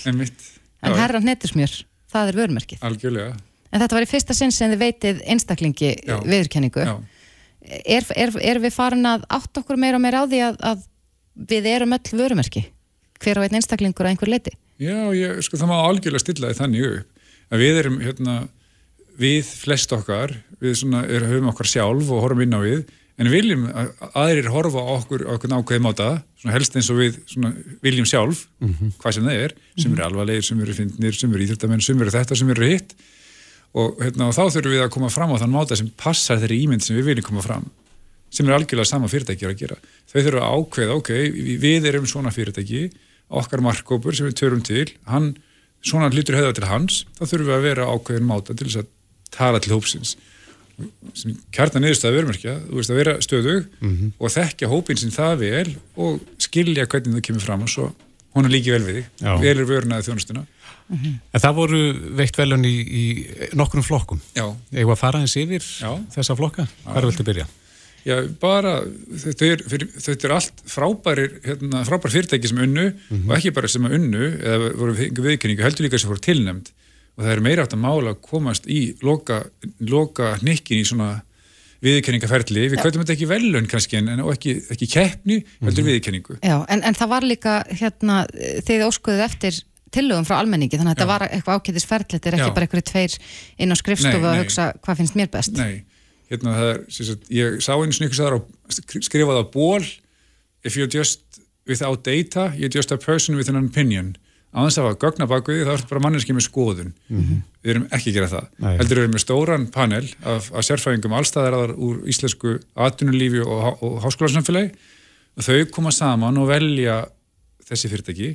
einmitt, En Já, herra hnettismjör, það er vörumerkið. algjörlega En þetta var í fyrsta sinn sem þið veitið einstaklingi Já. viðurkenningu. Já. Er, er, er við farin að átt okkur meira og meira á því að, að við erum öll vörumerki? Hver á einn einstaklingur að einhver leiti? Já, ég, sko, það að við erum hérna, við flest okkar, við svona er, höfum okkar sjálf og horfum inn á við en viljum að aðrir horfa á okkur á okkur nákvæði máta, svona helst eins og við svona, viljum sjálf, hvað sem það er sem eru alvarlegir, sem eru fyndnir, sem eru íþjóttamenn sem eru þetta, sem eru hitt. Og, hérna, og þá þurfum við að koma fram á þann máta sem passar þeirri ímynd sem við viljum koma fram sem er algjörlega sama fyrirtæki er að gera. Þau þurfa að ákveða, ok, við erum svona fyrirtæki, okkar markkópur sem við törum til, hann, svona hlutur höfða til hans, þá þurfum við að vera ákveðin máta til þess að tala til hópsins. Sem kjartan niðurstaði vermerkja, þú veist að vera stöðug og þekkja hópin sin það vel og skilja hvernig það kemur fram og svo hún er líki vel við þig, Já. velur vörunaði þjónustuna. en það voru veitt velun í, í nokkrum flokkum. Já, Eða að fara eins yfir Já. þessa flokka? Hvar viltu byrja? Já, bara, þetta er, fyrir, þetta er allt frábærir, hérna, frábær fyrirtæki sem unnu og ekki bara sem að unnu eða voru viðkynningu, heldur líka sem voru tilnæmt og það er meira átt að mála að komast í loka, loka hnikkin í svona viðkynningaferli, við kvöldum þetta ekki velun kannski en, en ekki, ekki keppni, heldur viðkynningu. Já, en, en það var líka hérna, þið óskuðuð eftir tillögum frá almenningi, þannig að þetta var eitthvað ákveðis ferli, þetta er ekki Já. bara einhverju tveir inn á skrifstofu Nei, að nei. hugsa hvað finnst mér best. Nei, hérna það er, sagt, ég sá einu staðar á, skrifaði á ból, if you're just without data, you're just a person with an opinion. Á þess að hafa gögna bakvið, þá er þetta bara manneski með skoðun. Við erum ekki að gera það. Nei. Heldur við erum með stóran panel af, af sérfæðingum allstæðaraðar úr íslensku atvinnulífi og, og háskólasamfélagi og þau koma saman og velja þessi fyrirtæki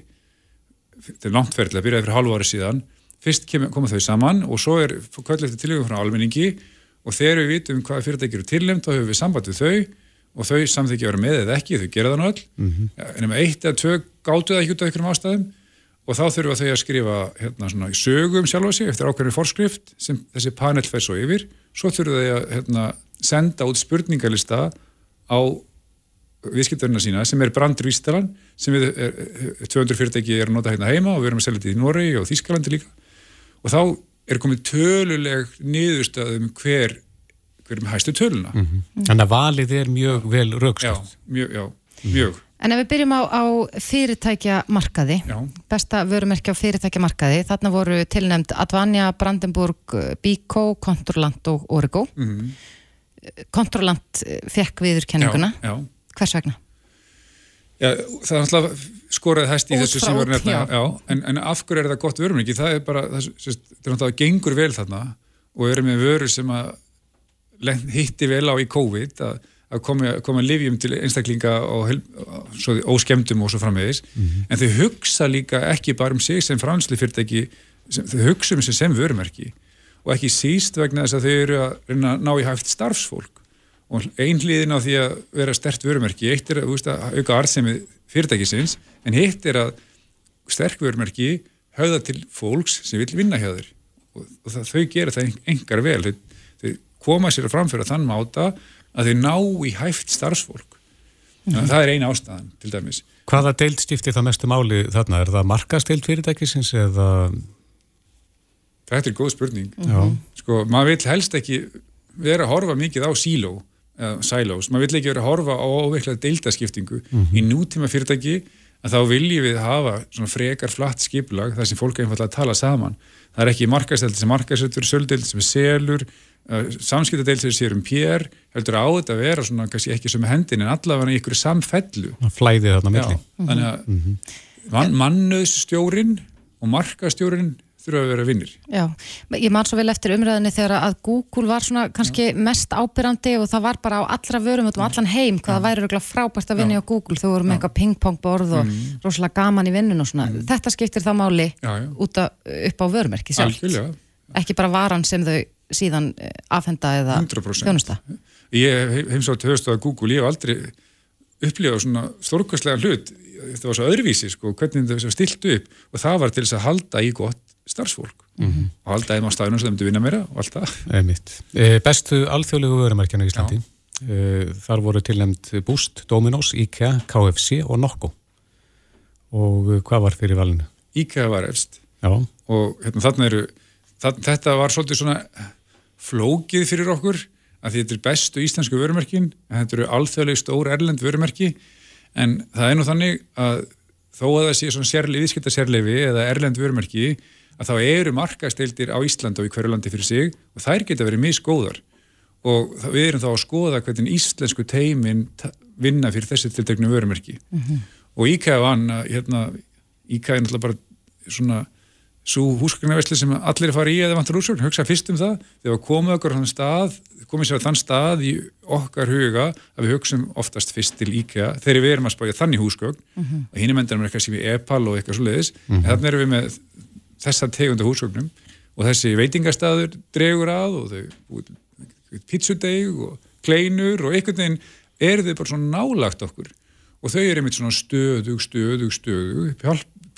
þetta er langt ferðilega, byrjaði fyrir hálfu ári síðan fyrst koma þau saman og svo er kvöld eftir tilögum frá almenningi og þegar við vitum hvaða fyrirtæki eru tilnæmt þá höfum við samband við þau og þau samþykja vera með eða ekki, þau gera það nú öll. Mhm. en ef eitt eða tvö gátu það ekki út af einhverjum ástæðum. Og þá þurfa þau að skrifa hérna, svona, sögu um sjálfa sig eftir ákveðinu forskrift sem þessi panel fer svo yfir. Svo þurfa þau að hérna, senda út spurningalista á viðskiptarina sína sem er brandvístalan sem við, er, er, 200 fyrirtæki er að nota hérna heima og við erum að selja þetta í Noregi og Þískalandi líka. Og þá er komið töluleg niðurstöðum hver, hver með hæstu töluna. Mm -hmm. Þannig að valið er mjög vel raukst. Já, mjög, já, mjög. En ef við byrjum á, á fyrirtækja markaði, Já. besta vörumerkja á fyrirtækja markaði, þarna voru tilnæmt Advanja, Brandenburg, Biko, Controlant og Origo. Mm Controlant fekk viðurkenninguna. Já, já. Hvers vegna? Já, það er alltaf skoraði hæst í Út þessu sem var nefna, en, en af hverju er það gott vörumerki? Það er bara, það, sérst, það er náttúrulega gengur vel þarna og eru með vöru sem að hitti vel á í COVID að, að koma, koma livjum til einstaklinga og svo, óskemdum og svo framvegis, en þau hugsa líka ekki bara um sig sem fransli fyrirtæki, sem, þau hugsa um sig sem vörumerki. Og ekki síst vegna þess að þau eru að reyna að ná í hægt starfsfólk og einhliðin á því að vera stert vörumerki, eitt er að, veist, að auka arðsemi fyrirtækisins, en hitt er að sterk vörumerki höfða til fólks sem vil vinna hjá þér. Og, og það, þau gera það engar vel. Þau, þau koma sér að framföra þann máta að þau ná í hæft starfsfólk. Þannig að það er eina ástæðan til dæmis. Hvaða deild skiptir það mestu máli þarna? Er það markasteild fyrirtækisins eða... þetta er góð spurning. Já. sko, maður vil helst ekki vera að horfa mikið á síló eða silos, maður vil ekki vera að horfa á óveiklega deildaskiptingu í nútíma fyrirtæki að þá viljum við hafa svona frekar flatt skiplag þar sem fólk er einfallega að tala saman. Það er ekki markasteld sem markasettur, söldeld sem selur uh, samskiptadeild sem sér um pér heldur á þetta að vera svona kannski ekki sem hendin en allavega í ykkur samfellu. Flæði þarna Já, milli. þannig að man, mannöðsstjórin og markastjórin þurfa að vera vinnir. Já, ég man svo vel eftir umræðinni þegar að Google var svona kannski mest ábyrrandi og það var bara á allra vörum um allan heim hvað það væri örugglega frábært að vinna á Google. Þau voru með eitthvað ping-pong borð og rosalega gaman í vinnun og svona. Þetta skiptir þá máli Já, já. út að, upp á vörumerki sjálft. algjörlega. Ekki bara varan sem þau síðan eh, afhenda eða 100%. þjónusta. Ég hef heimsátt höfstöða Google, ég hef aldrei upplifað svona stórkostlega hlut. Þetta var svo öðruvísi, sko, hvernig þetta var stilt upp. Og það var til þess að halda í gott starfsfólk og halda þeim á staðunum sem þeim myndi vinna meira og allt það. Eh, Bestu alþjóðlegu vörumerkjana í Íslandi. Eh, Þar voru tilnæmt Boost, Dominos, IKEA, KFC og Nokko. Og hvað var fyrir valinu? IKEA var efst Já, og hérna, þarna eru það, þetta var svolítið svona flókið fyrir okkur að þetta er bestu íslensku vörumerkin en þetta eru alþjóðlega stór erlend vörumerki en það er nú þannig að þó að það sé svona sérleifi, viðskipta sérleifi eða erlend vörumerki að þá eru markasteildir á Íslandi og í hverju landi fyrir sig og þær geta verið misgóðar. Og við erum þá að skoða hvernig íslensku teimin vinna fyrir þessi tilteknu vörumerki. Og IKEA vann að hérna, IKEA er náttúrulega bara svona svo húsgagnarvesli sem allir fara í eða vantur úrsögn, hugsa fyrst um það. Þegar komum okkur á þann stað komum sér á þann stað í okkar huga að við hugsum oftast fyrst til IKEA þegar við erum að spája þannig húsgögn. Og hinn er mendanum eitthvað sem við EPAL og eitthvað svo leiðis en þannig erum við með þessa tegunda húsgögnum og þessi veitingastaður dregur að og þau pítsudeig og kleinur og einhvern veginn eru þau bara svona nálagt okkur. Og þau eru einmitt svona stöðug, stöðug, stöðug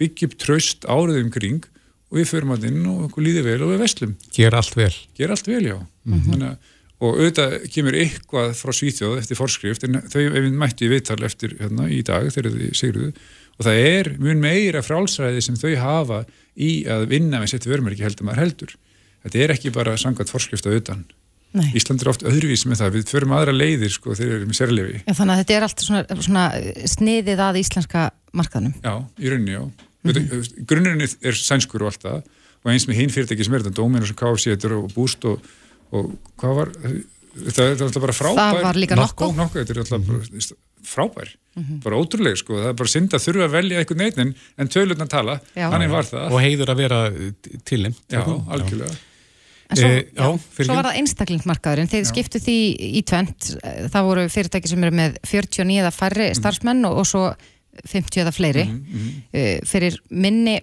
upp tröst árið um kring og við förum að inn og okkur líður vel og við veslum, ger allt vel. gera allt vel já. Þannig, að- og auðvitað kemur eitthvað frá Svíþjóð eftir forskrift en þau mættu í viðtal eftir hérna í dag þegar þið sigruðu. Og það er mun meira frálsræði sem þau hafa í að vinna með sitt vörmerki heldur maður heldur þetta er ekki bara sangat forskrift á utan Nei. Ísland er oft öðruvís með það, við förum aðra leiðir sko þegar við erum í sérlefi Já, þannig að þetta er allt svona, svona sniðið að íslenska markaðnum. Já, í rauninni, já. Mm -hmm. Grunnurinn er sænskur og allt það og eins með hinn fyrirtæki sem er þetta, Dominos og þetta er og Boost og, og hvað var, þetta er alltaf bara frábær. Það var líka Nokko. Nokko, þetta er alltaf bara frábær, bara ótrúlega sko, það er bara synd að þurfa að velja eitthvað neitt en, en tölurna tala, Já. þannig var það. Og heiður að vera tilnæmt. Já, algjörlega. En svo, Eh, já, já, svo var það einstaklingsmarkaðurinn, þeir skiptu því í tvent, það voru fyrirtæki sem eru með 49 eða færri Mhm. starfsmenn og, og svo 50 eða fleiri mm fyrir minni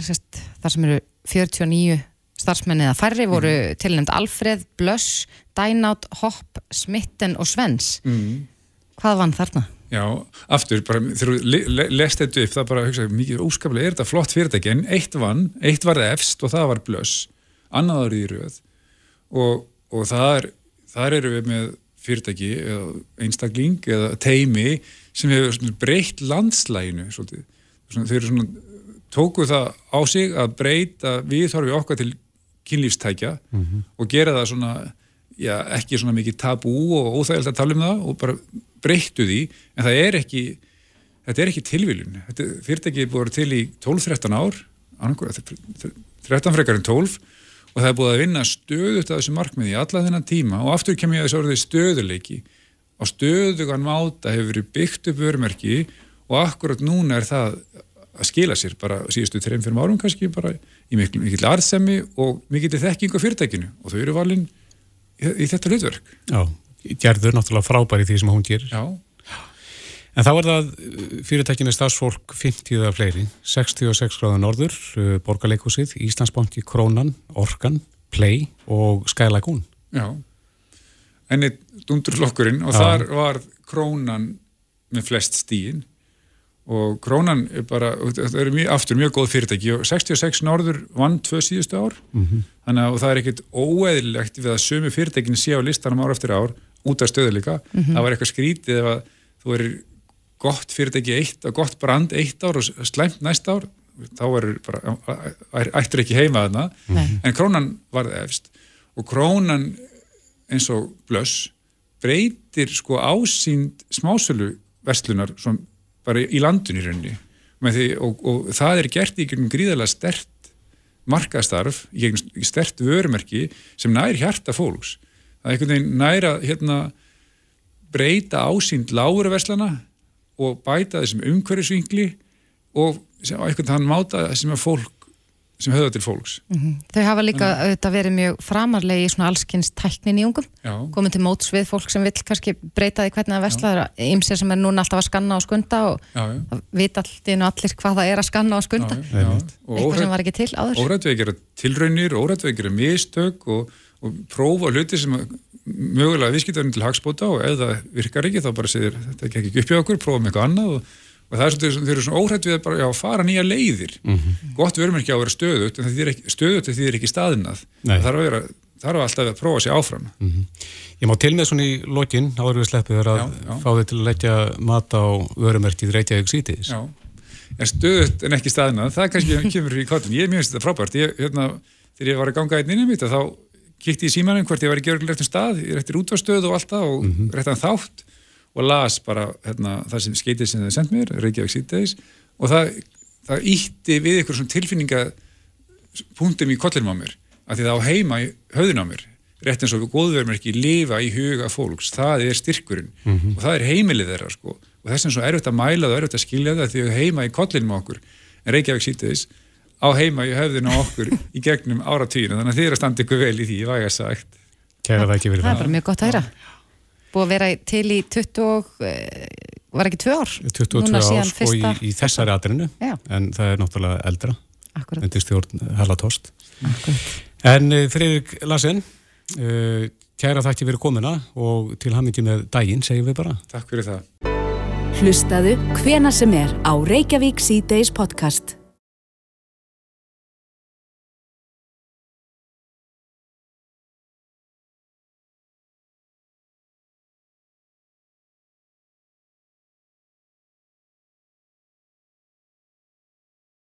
sérst, þar sem eru 49 starfsmenn eða færri voru Mhm. mm tilnæmt Alfred, Blöss, Dynout, Hopp, Smitten og Svens Mm. Hvað vann þarna? Já, aftur, bara þegar þú le- le- lest þetta upp, það bara hugsa mikið óskaplega, er þetta flott fyrirtæki? En eitt vann, eitt var efst og það var blöss, annað árið í röð. Og, og þar, þar eru við með fyrirtæki eða einstakling eða teimi sem hefur breytt landslæginu svolítið, svona, þeir eru svona tóku það á sig að breyta viðhorfi okkar til kynlífstækja og gera það svona já, ekki svona mikið tabú og óþægild að tala um það og bara breyttu því en það er ekki þetta er ekki tilviljun. Þetta fyrirtæki er búið að vera til í 12-13 ár annarkur, 13 frekar en 12 og það er búið að vinna stöðut að þessu markmiði alla þennan tíma. Og aftur kem ég að þessu orðið stöðuleiki á stöðugan máta hefur verið byggt upp vörmerki og akkurat núna er það að skila sér bara síðustu 3-4 árum kannski bara í mikil, mikil arðsemi og mikil þekking á fyrirtækinu. Og þau eru valin í þetta hlutverk. Já, gerður náttúrulega frábær í því sem hún gerir Já En þá er það uh, fyrirtækinu stafsfólk 50 eða fleiri, 66 gráða norður, uh, Borgarleikúsið, Íslandsbanki, Krónan, Orkan, Play og Sky Lagoon. Já, enni dundurflokkurinn og Já. þar var Krónan með flest stíin og Krónan er bara, það eru mjög, aftur mjög góð fyrirtæki og 66 norður vann tvö síðustu ár, mm -hmm. þannig að það er ekkit óeðlilegt við að sömu fyrirtækinu sé á listanum ár eftir ár út af stöðuleika, mm -hmm. það var eitthvað skrítið ef að þú erir gott fyrirtæki eitt og gott brand eitt ár og slæmt næst ár þá er bara, ættir ekki heima þarna, Nei. en krónan var það efst og krónan eins og blöss breytir sko ásýnd smásölu vestlunar bara í landun í rauninni því, og, og það er gert í gríðarlega stert markastarf í stert vörumerki sem nær hjarta fólks er einhvern veginn næra hérna, breyta ásýnd lágur verslana og bæta þessum umhverjusvingli og einhvern þann máta sem fólk sem höfða til fólks. Mm -hmm. Þau hafa líka auðvitað verið mjög framarlegi í svona allskynns tæknin í ungum, komið til móts við fólk sem vil kannski breyta því hvernig það vestlaður ymsir sem er núna alltaf að skanna og skunda og vita alltaf allir hvað það er að skanna og skunda já, já. eitthvað sem var ekki til áður. Órætveikir tilraunir, órætveikir mistök og, og prófa hluti sem mögulega viðskiptarinn til hagspóta og ef það virkar ekki þá bara segir þetta ekki ekki upp í okkur, prófum eitthvað annað. Og, og það er svona, þau eru svona óhætt við að bara, já, fara nýja leiðir. Mm -hmm. gott við erum ekki á að vera stöðut en það er ekki, stöðut því það er ekki staðinnað það þarf að vera, þarf alltaf að prófa sér áfram. Mm -hmm. Ég má til með svona í lokin, áður við sleppið þar að já, já. fá þið til að leggja mat á vörumerkið Reykjavík sítiðis en stöðut en ekki staðinnað það kannski kemur í kvartin, ég er mjög frábært. Ég, hérna, þegar ég var að ganga einn inn í mitt þá kíkti í símanum hvort ég var í gjörgleitum stað ég réttir útvarstöðu og alltaf og mm -hmm. réttan þátt og las bara hérna, það sem skeitið sem það sendt mér, Reykjavík síðdeis og það, það ítti við ykkur svona tilfinningapunktum í kollinum á mér, að því það á heima í höðun á mér, rétt eins og við góðverðum ekki lifa í huga fólks, það er styrkurinn mm -hmm. og það er heimilið þeirra sko og þess vegna er þetta að mæla það, er þetta að skilja það því að heima í kollinum á okkur en Reykjavík síðdeis á heima í höfðinu okkur í gegnum áratýrinu, þannig að þið er að standa ykkur vel í því, væg að sagt. Kæra það ekki verið það. Það er bara mjög gott að heyra. Búið að vera til í 20, eh, var ekki 2 ár? 22 ár sko í, í þessari aðrinu, en það er náttúrulega eldra. Akkurat. En til stjórn Halla Tóst. Akkurat. En uh, Freirik Larsen, uh, kæra það ekki verið komina og til hamingi með daginn, segjum við bara. Takk fyrir það. Hlustaðu hvena sem er á Reykjavík C-Days podcast.